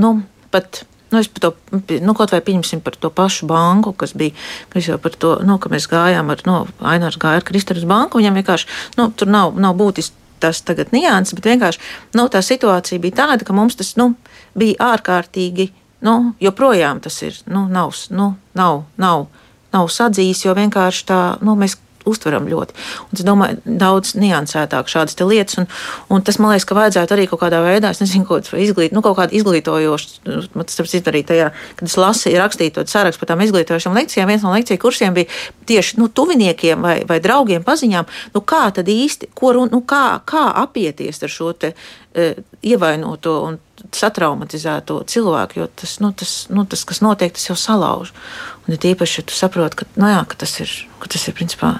nu, pat. Nu, es to, nu, kaut vai pieņemsim par to pašu banku, kas bija, kas jau par to, nu, ka mēs gājām ar, nu, Ainārs gāja ar Kristānas banku, viņam vienkārši, nu, tur nav, nav būtiski tas tagad nianses, bet vienkārši nu, tā situācija bija tāda, ka mums tas nu, bija ārkārtīgi, nu, joprojām tas ir, nu, nav, nu, nav, nav, nav sadzījis, jo vienkārši tā, nu, mēs uztveram ļoti. Un es domāju, daudz niansētāk šādas lietas, un, un tas man liekas, ka vajadzētu arī kaut kādā veidā, es nezinu, ko izglīt, nu, kaut kādu izglītojošu, man tas ir arī tajā, kad es lasīju, rakstīju to sarakstu par tām izglītojošām lekcijām, viens no lekciju kursiem bija tieši nu, tuviniekiem vai, vai draugiem paziņām, nu, kā tad īsti, ko, nu, kā, kā apieties ar šo te e, ievainoto un satraumatizēto cilvēku, jo tas, nu, tas, nu, tas, kas notiek, tas jau salauž. Un ir īpaši, ja tu saproti, ka, nu, jā, ka tas ir, ka tas ir principā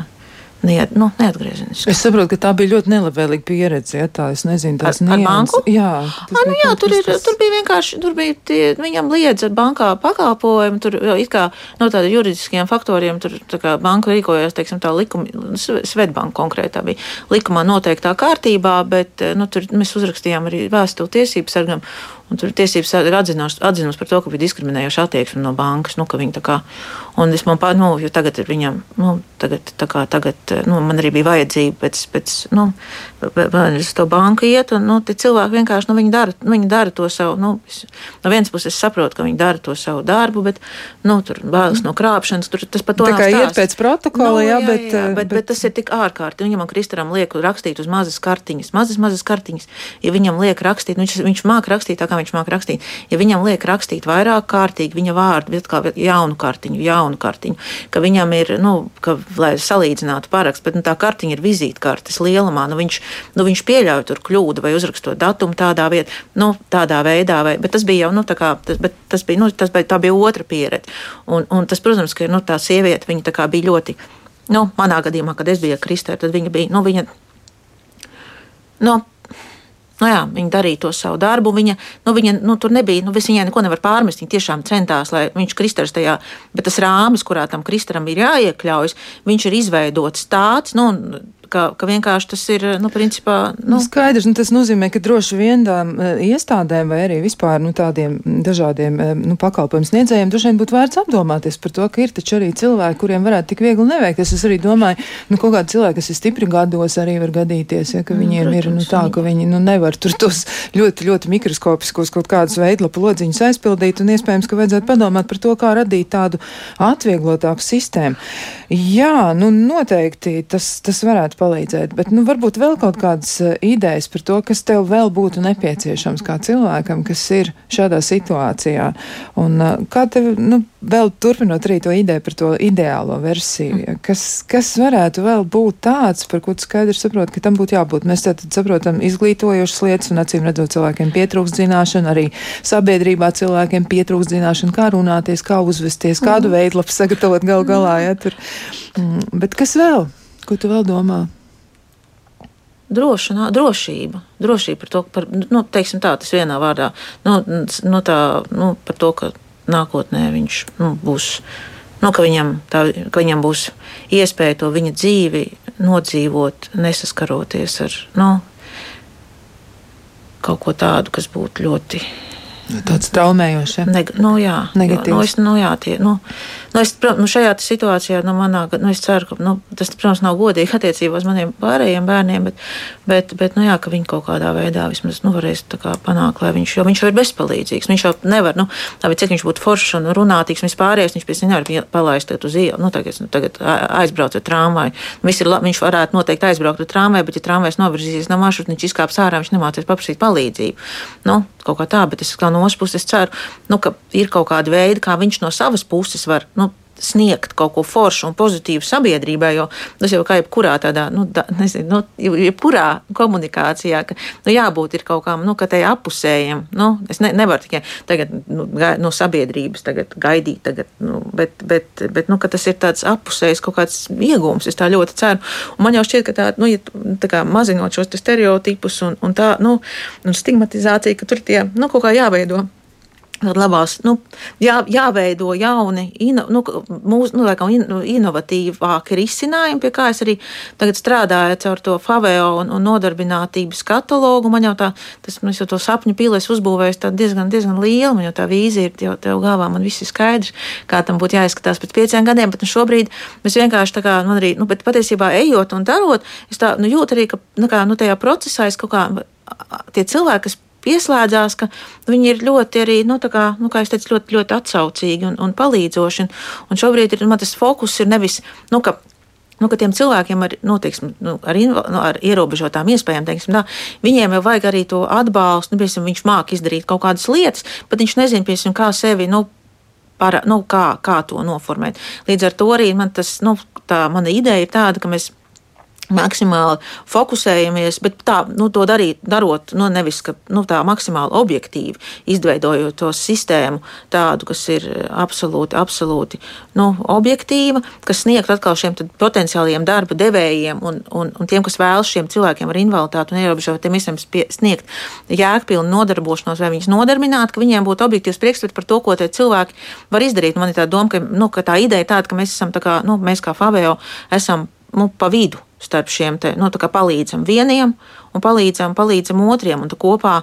Neiet, nu, neatgriezeniski. Es saprotu, ka tā bija ļoti nelabvēlīga pieredze. Ja, tā, es nezinu, tas ir banka. Jā, tas A, nu, jā tur, ir, tas... tur bija vienkārši, tur bija tie, viņam liedza bankā pakalpojumu, tur it kā no tādiem juridiskiem faktoriem, tur tā kā banka rīkojās, teiksim, tā likuma, Svetbanka konkrētā bija likumā noteiktā kārtībā, bet, nu, tur mēs uzrakstījām arī vēstuli tiesības sargam. Un tur tiesības ir atzinusi par to, ka bija diskriminējoša attieksme no bankas. Nu, tā kā, un es man pār, nu, jo tagad ir viņam, nu, tagad, kā, tagad nu, man arī bija vajadzība pēc, pēc nu, uz to banku iet, un nu, cilvēki vienkārši, nu, viņi dara, viņi dara to savu, nu, es, no vienas puses es saprotu, ka viņi dara to savu darbu, bet, nu, tur bailes no krāpšanas, tur tas pat to. Tā kā iet pēc protokola, nu, jā, jā, bet, jā, bet, bet, bet tas ir tik ārkārtīgi. Viņam Kristaram liek rakstīt uz mazas kartiņas, mazas, mazas kartiņas. Ja viņam liek rakstīt, nu, viņš, viņš māk rakstīt tā, kā viņš māk rakstīt. Ja viņam liek rakstīt vairāk kārtīgi viņa vārdu, bet kā jaunu kartiņu, jaunu kartiņu, ka viņam ir, nu, ka, lai salīdzinātu parakstu, bet nu, tā kartiņa ir vizītkartes lielumā, nu, viņš, nu, viņš pieļauj tur kļūdu vai uzrakstot datumu tādā vietā, nu, tādā veidā, vai, bet tas bija jau, nu, tā kā, tas, tas bija, nu, tas bija, tā bija otra pieredze. Un, un tas, protams, ka, nu, tā sieviete, viņa tā kā bija ļoti, nu, manā gadījumā, kad es biju Kristē, tad viņa bija, nu, viņa, nu, Nu jā, viņa darīja to savu darbu. Viņa, nu, viņa nu, tur nebija, nu, viņai neko nevar pārmest. Viņa tiešām centās, lai viņš kristars tajā, bet tas rāmis, kurā tam kristaram ir jāiekļaujas, viņš ir izveidots tāds, nu, ka, ka vienkārši tas ir, nu, principā. Nu. Nu, skaidrs, nu, tas nozīmē, ka droši vien tām iestādēm vai arī vispār nu, tādiem dažādiem nu, pakalpojumu sniedzējiem droši vien būtu vērts apdomāties par to, ka ir taču arī cilvēki, kuriem varētu tik viegli neveikt. Es arī domāju, nu, kaut kādi cilvēki, kas ir stipri gados, arī var gadīties, ja, ka mm, viņiem protams, ir nu, tā, ka viņi nu, nevar tur tos ļoti, ļoti mikroskopiskos kaut kādus veidlapu lodziņus aizpildīt, un iespējams, ka vajadzētu padomāt par to, kā radīt tādu atvieglotāku sistēmu. Jā, nu, noteikti tas, tas varētu palīdzēt. Bet nu, varbūt vēl kaut kādas uh, idejas par to, kas tev vēl būtu nepieciešams kā cilvēkam, kas ir šādā situācijā. Un uh, kā tev, nu, vēl turpinot arī to ideju par to ideālo versiju, kas, kas varētu vēl būt tāds, par ko tu skaidri saproti, ka tam būtu jābūt. Mēs tātad saprotam izglītojošas lietas un acīm redzot cilvēkiem pietrūkst zināšanu, arī sabiedrībā cilvēkiem pietrūkst zināšanu, kā runāties, kā uzvesties, kādu mm. veidlapu sagatavot gal galā. Ja, tur. Mm, bet kas vēl? Ko tu vēl domā? Drošinā, drošība. Drošība par to, par, nu, teiksim tā, tas vienā vārdā. Nu, nu, tā, nu, par to, ka nākotnē viņš nu, būs, nu, ka, viņam, tā, ka viņam būs iespēja to viņa dzīvi nodzīvot, nesaskaroties ar nu, kaut ko tādu, kas būtu ļoti. Tāds traumējošs. Ja? Neg nu, jā, Negatīvs. Nu, es, nu, jā, tie, nu, Nu, es, nu, šajā situācijā, nu, manā, nu, es ceru, ka nu, tas, protams, nav godīgi attiecībā uz maniem pārējiem bērniem, bet, bet, bet nu, jā, ka viņi kaut kādā veidā vismaz nu, varēs kā, panākt, lai viņš, jo viņš jau ir bezpalīdzīgs. Viņš jau nevar, nu, tā, cik viņš būtu foršs un runātīgs, viņš pārējais, viņš pēc nevar palaist uz ielu. Nu, tagad, nu, tagad aizbrauc ar trāmvaju. Viņš varētu noteikti aizbraukt ar trāmvaju, bet, ja trāmvajs novirzīsies no maršruta, viņš izkāps ārā, viņš nemācīs paprasīt palīdzību. Nu, kaut kā tā, bet es kā no otras puses ceru, nu, ka ir kaut kāda veida, kā viņš no savas puses var. Nu, sniegt kaut ko foršu un pozitīvu sabiedrībai, jo tas jau kā jebkurā tādā, nu, da, nezinu, nu, jebkurā komunikācijā, ka nu, jābūt ir kaut kām, nu, ka tai apusējiem, nu, es ne, nevaru tikai tagad, nu, gai, no sabiedrības tagad gaidīt, tagad, nu, bet, bet, bet, nu, ka tas ir tāds apusējs kaut kāds iegūms, es tā ļoti ceru. Un man jau šķiet, ka tā, nu, ja, tā kā mazinot šos stereotipus un, un tā, nu, un stigmatizācija, ka tur tie, nu, kaut kā jāveido labās, nu, jā, jāveido jauni, ino, nu, mūs, nu, laikam, in, nu, inovatīvāki risinājumi, pie kā es arī tagad strādāju caur to FAVEO un, un nodarbinātības katalogu. Man jau tā, tas, nu, jau to sapņu pīlēs uzbūvējis diezgan, diezgan liela, man jau tā vīzija ir jau tev galvā, man viss ir skaidrs, kā tam būtu jāizskatās pēc pieciem gadiem, bet nu, šobrīd mēs vienkārši tā kā, man arī, nu, bet patiesībā ejot un darot, es tā, nu, jūtu arī, ka, nu, kā, nu, tajā procesā es kaut kā, tie cilvēki, kas pieslēdzās, ka viņi ir ļoti arī, nu, kā, nu, kā es teicu, ļoti, ļoti atsaucīgi un, un palīdzoši. Un, un šobrīd ir, man tas fokus ir nevis, nu, ka Nu, tiem cilvēkiem ar, nu, teiksim, nu, ar, inva, nu, ar ierobežotām iespējām, teiksim, tā, viņiem jau vajag arī to atbalstu. Nu, piemēram, viņš māca izdarīt kaut kādas lietas, bet viņš nezina, piemēram, kā sevi. Nu, Para, nu, kā, kā to noformēt. Līdz ar to arī man tas, nu, tā mana ideja ir tāda, ka mēs maksimāli fokusējamies, bet tā, nu, to darīt, darot, nu, nevis ka, nu, tā maksimāli objektīvi, izveidojot to sistēmu tādu, kas ir absolūti, absolūti nu, objektīva, kas sniegt atkal šiem potenciāliem darba devējiem un, un, un tiem, kas vēlas šiem cilvēkiem ar invaliditāti un ierobežotiem visiem sniegt jēgpilnu nodarbošanos vai viņus nodarbināt, ka viņiem būtu objektīvs priekšstats par to, ko tie cilvēki var izdarīt. Man ir tā doma, ka, nu, ka tā ideja ir tāda, ka mēs esam, tā kā, nu, mēs kā Fabio esam nu, pa vidu starp šiem te, nu, palīdzam vieniem un palīdzam, palīdzam otriem, un kopā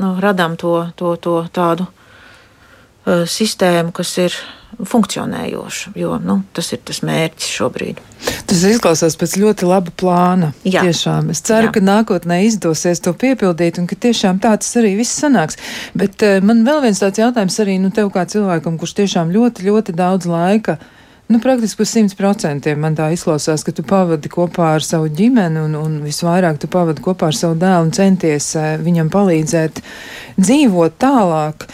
nu, radām to, to, to tādu uh, sistēmu, kas ir funkcionējoša, jo nu, tas ir tas mērķis šobrīd. Tas izklausās pēc ļoti laba plāna. Jā. Tiešām. Es ceru, Jā. ka nākotnē izdosies to piepildīt un ka tiešām tā tas arī viss sanāks. Bet uh, man vēl viens tāds jautājums arī nu, tev kā cilvēkam, kurš tiešām ļoti, ļoti daudz laika Nu, praktiski par simt procentiem man tā izklausās, ka tu pavadi kopā ar savu ģimeni un, un visvairāk tu pavadi kopā ar savu dēlu un centies eh, viņam palīdzēt dzīvot tālāk.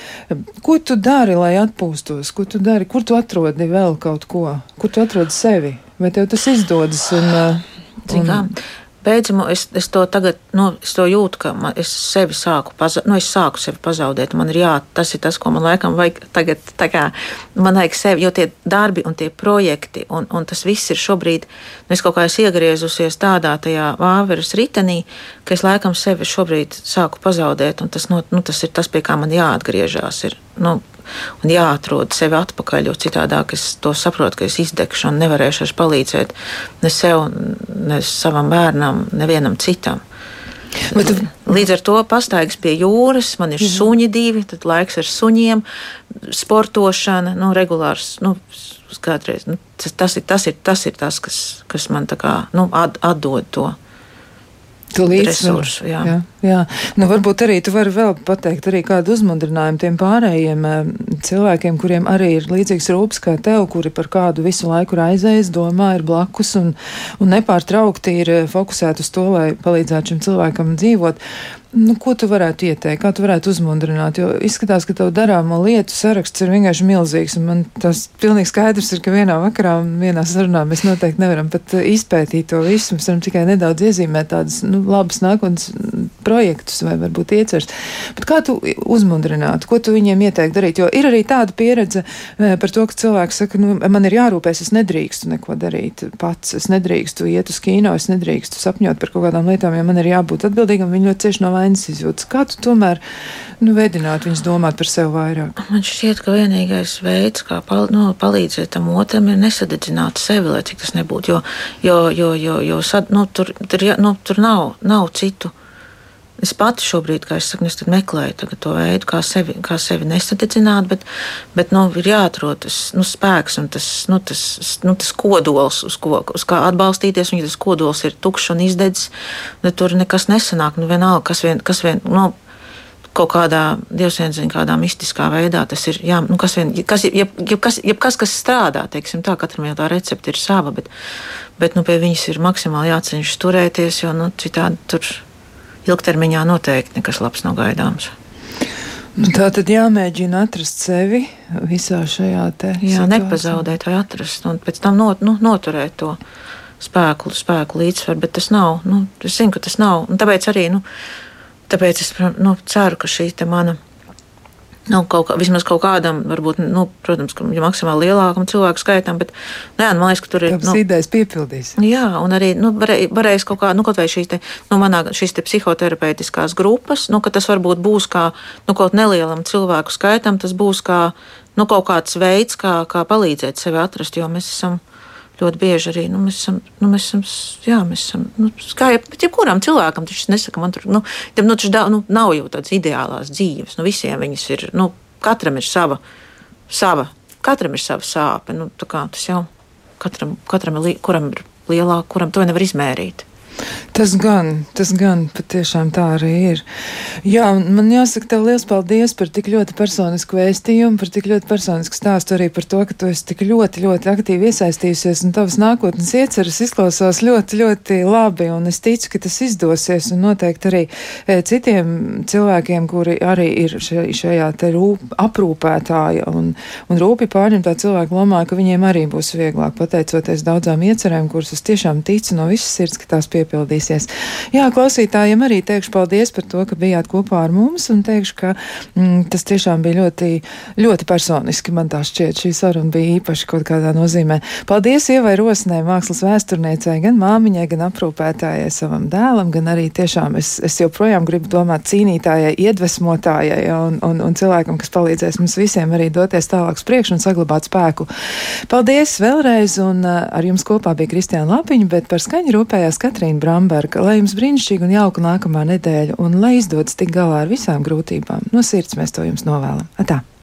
Ko tu dari, lai atpūstos? Ko tu dari? Kur tu atrodi vēl kaut ko? Kur tu atrodi sevi? Vai tev tas izdodas? Un, eh, un, beidzamo es, es to tagad nu, es to jūtu, ka man, es sevi sāku, paza, nu, es sāku sevi pazaudēt. Man ir jā, tas ir tas, ko man laikam vajag tagad. Kā, man vajag sevi, jo tie darbi un tie projekti, un, un tas viss ir šobrīd, nu, es kaut kā esmu iegriezusies tādā vāveres ritenī, ka es laikam sevi šobrīd sāku pazaudēt, tas, no, nu, tas ir tas, pie kā man jāatgriežas. Ir, nu, un jāatrod sevi atpakaļ, jo citādāk es to saprotu, ka es izdegšu un nevarēšu palīdzēt ne sev, ne savam bērnam, nevienam citam. Bet, Līdz ar to pastaigas pie jūras, man ir jā. suņi divi, tad laiks ar suņiem, sportošana, nu, regulārs. Nu, Kādreiz, nu, tas, tas, ir, tas, ir, tas ir tas, kas, kas man kā, nu, at, atdod to. Tu resursu. Jā. Nu, varbūt arī tu vari vēl pateikt arī kādu uzmundrinājumu tiem pārējiem eh, cilvēkiem, kuriem arī ir līdzīgs rūpes kā tev, kuri par kādu visu laiku raizējas, domā, ir blakus un, un nepārtraukti ir eh, fokusēti uz to, lai palīdzētu šim cilvēkam dzīvot. Nu, ko tu varētu ieteikt, kā tu varētu uzmundrināt? Jo izskatās, ka tev darāmo lietu saraksts ir vienkārši milzīgs. Man tas pilnīgi skaidrs ir, ka vienā vakarā un vienā sarunā mēs noteikti nevaram pat uh, izpētīt to visu. Mēs varam tikai nedaudz iezīmēt tādus nu, labus nākotnes projektus vai varbūt iecers. Bet kā tu uzmundrinātu, ko tu viņiem ieteiktu darīt? Jo ir arī tāda pieredze uh, par to, ka cilvēks saka, nu, man ir jārūpēs, es nedrīkstu neko darīt pats, es nedrīkstu iet uz kino, es nedrīkstu sapņot par kaut kādām lietām, jo man ir jābūt atbildīgam, viņi ļoti cieši no vainas izjūtas. Kā tu tomēr nu, veidināt viņus domāt par sevi vairāk? Man šķiet, ka vienīgais veids, kā pal nu, palīdzēt tam otram, ir nesadedzināt sevi, lai cik tas nebūtu. Jo, jo, jo, jo, jo sad, nu, tur, tur, nu, tur nav, nav citu. Es pati šobrīd, kā es saku, es meklēju to veidu, kā sevi, kā sevi nesadedzināt, bet, bet nu, ir jāatrod tas nu, spēks un tas, nu, tas, nu, tas kodols, uz, ko, uz kā atbalstīties. Un, ja tas kodols ir tukšs un izdedzis, tad tur nekas nesanāk. Nu, vienalga, kas vien, kas vien nu, kaut kādā dievsvienas, kādā mistiskā veidā tas ir. Jā, nu, kas, vien, kas, jeb, jeb, kas, jeb kas, kas strādā, teiksim, tā katram jau tā recepte ir sava, bet, bet nu, pie viņas ir maksimāli jācenšas turēties, jo nu, citādi tur ilgtermiņā noteikti nekas labs nav gaidāms. Nu, tā tad jāmēģina atrast sevi visā šajā te. Jā, nepazaudēt vai atrast, un pēc tam not, nu, noturēt to spēku, spēku līdzsvaru, bet tas nav. Nu, es zinu, ka tas nav. Un tāpēc arī nu, tāpēc es nu, ceru, ka šī mana Nu, kaut kā, vismaz kaut kādam, varbūt, nu, protams, ka maksimāli lielākam cilvēku skaitam, bet, nu, jā, man liekas, ka tur ir. Tas nu, idejas piepildīs. Jā, un arī, nu, varēs varēj kaut kā, nu, kaut vai šīs te, nu, manā, šīs te psihoterapeitiskās grupas, nu, ka tas varbūt būs kā, nu, kaut nelielam cilvēku skaitam, tas būs kā, nu, kaut kāds veids, kā, kā palīdzēt sevi atrast, jo mēs esam ļoti bieži arī nu, mēs esam, nu, mēs esam, jā, mēs esam nu, kā jau jebkuram cilvēkam, tas nesaka, man tur, nu, tam, nu, da, nu, nav jau tādas ideālās dzīves. Nu, visiem viņas ir, nu, katram ir sava, sava, katram ir sava sāpe. Nu, kā, tas jau katram, katram ir, kuram ir lielāka, kuram to nevar izmērīt. Tas gan, tas gan patiešām tā arī ir. Jā, man jāsaka tev liels paldies par tik ļoti personisku vēstījumu, par tik ļoti personisku stāstu arī par to, ka tu esi tik ļoti, ļoti aktīvi iesaistījusies un tavas nākotnes ieceras izklausās ļoti, ļoti labi un es ticu, ka tas izdosies un noteikti arī e, citiem cilvēkiem, kuri arī ir šajā te rūp, aprūpētāja un, un rūpi pārņemtā cilvēka lomā, ka viņiem arī būs vieglāk pateicoties daudzām iecerēm, kuras es tiešām ticu no visas sirds, ka tās piepildīs piepildīsies. Jā, klausītājiem arī teikšu paldies par to, ka bijāt kopā ar mums un teikšu, ka mm, tas tiešām bija ļoti, ļoti personiski. Man tā šķiet, šī saruna bija īpaši kaut kādā nozīmē. Paldies Ievai Rosnē, mākslas vēsturniecei, gan māmiņai, gan aprūpētājai savam dēlam, gan arī tiešām es, es joprojām gribu domāt cīnītājai, iedvesmotājai un, un, un cilvēkam, kas palīdzēs mums visiem arī doties tālāk uz priekšu un saglabāt spēku. Paldies vēlreiz, un uh, ar jums kopā bija Kristiāna Lapiņa, bet par skaņu rūpējās Katrīna Bramba. Lemberga, lai jums brīnišķīga un jauka nākamā nedēļa un lai izdodas tik galā ar visām grūtībām. No sirds mēs to jums novēlam. Atā!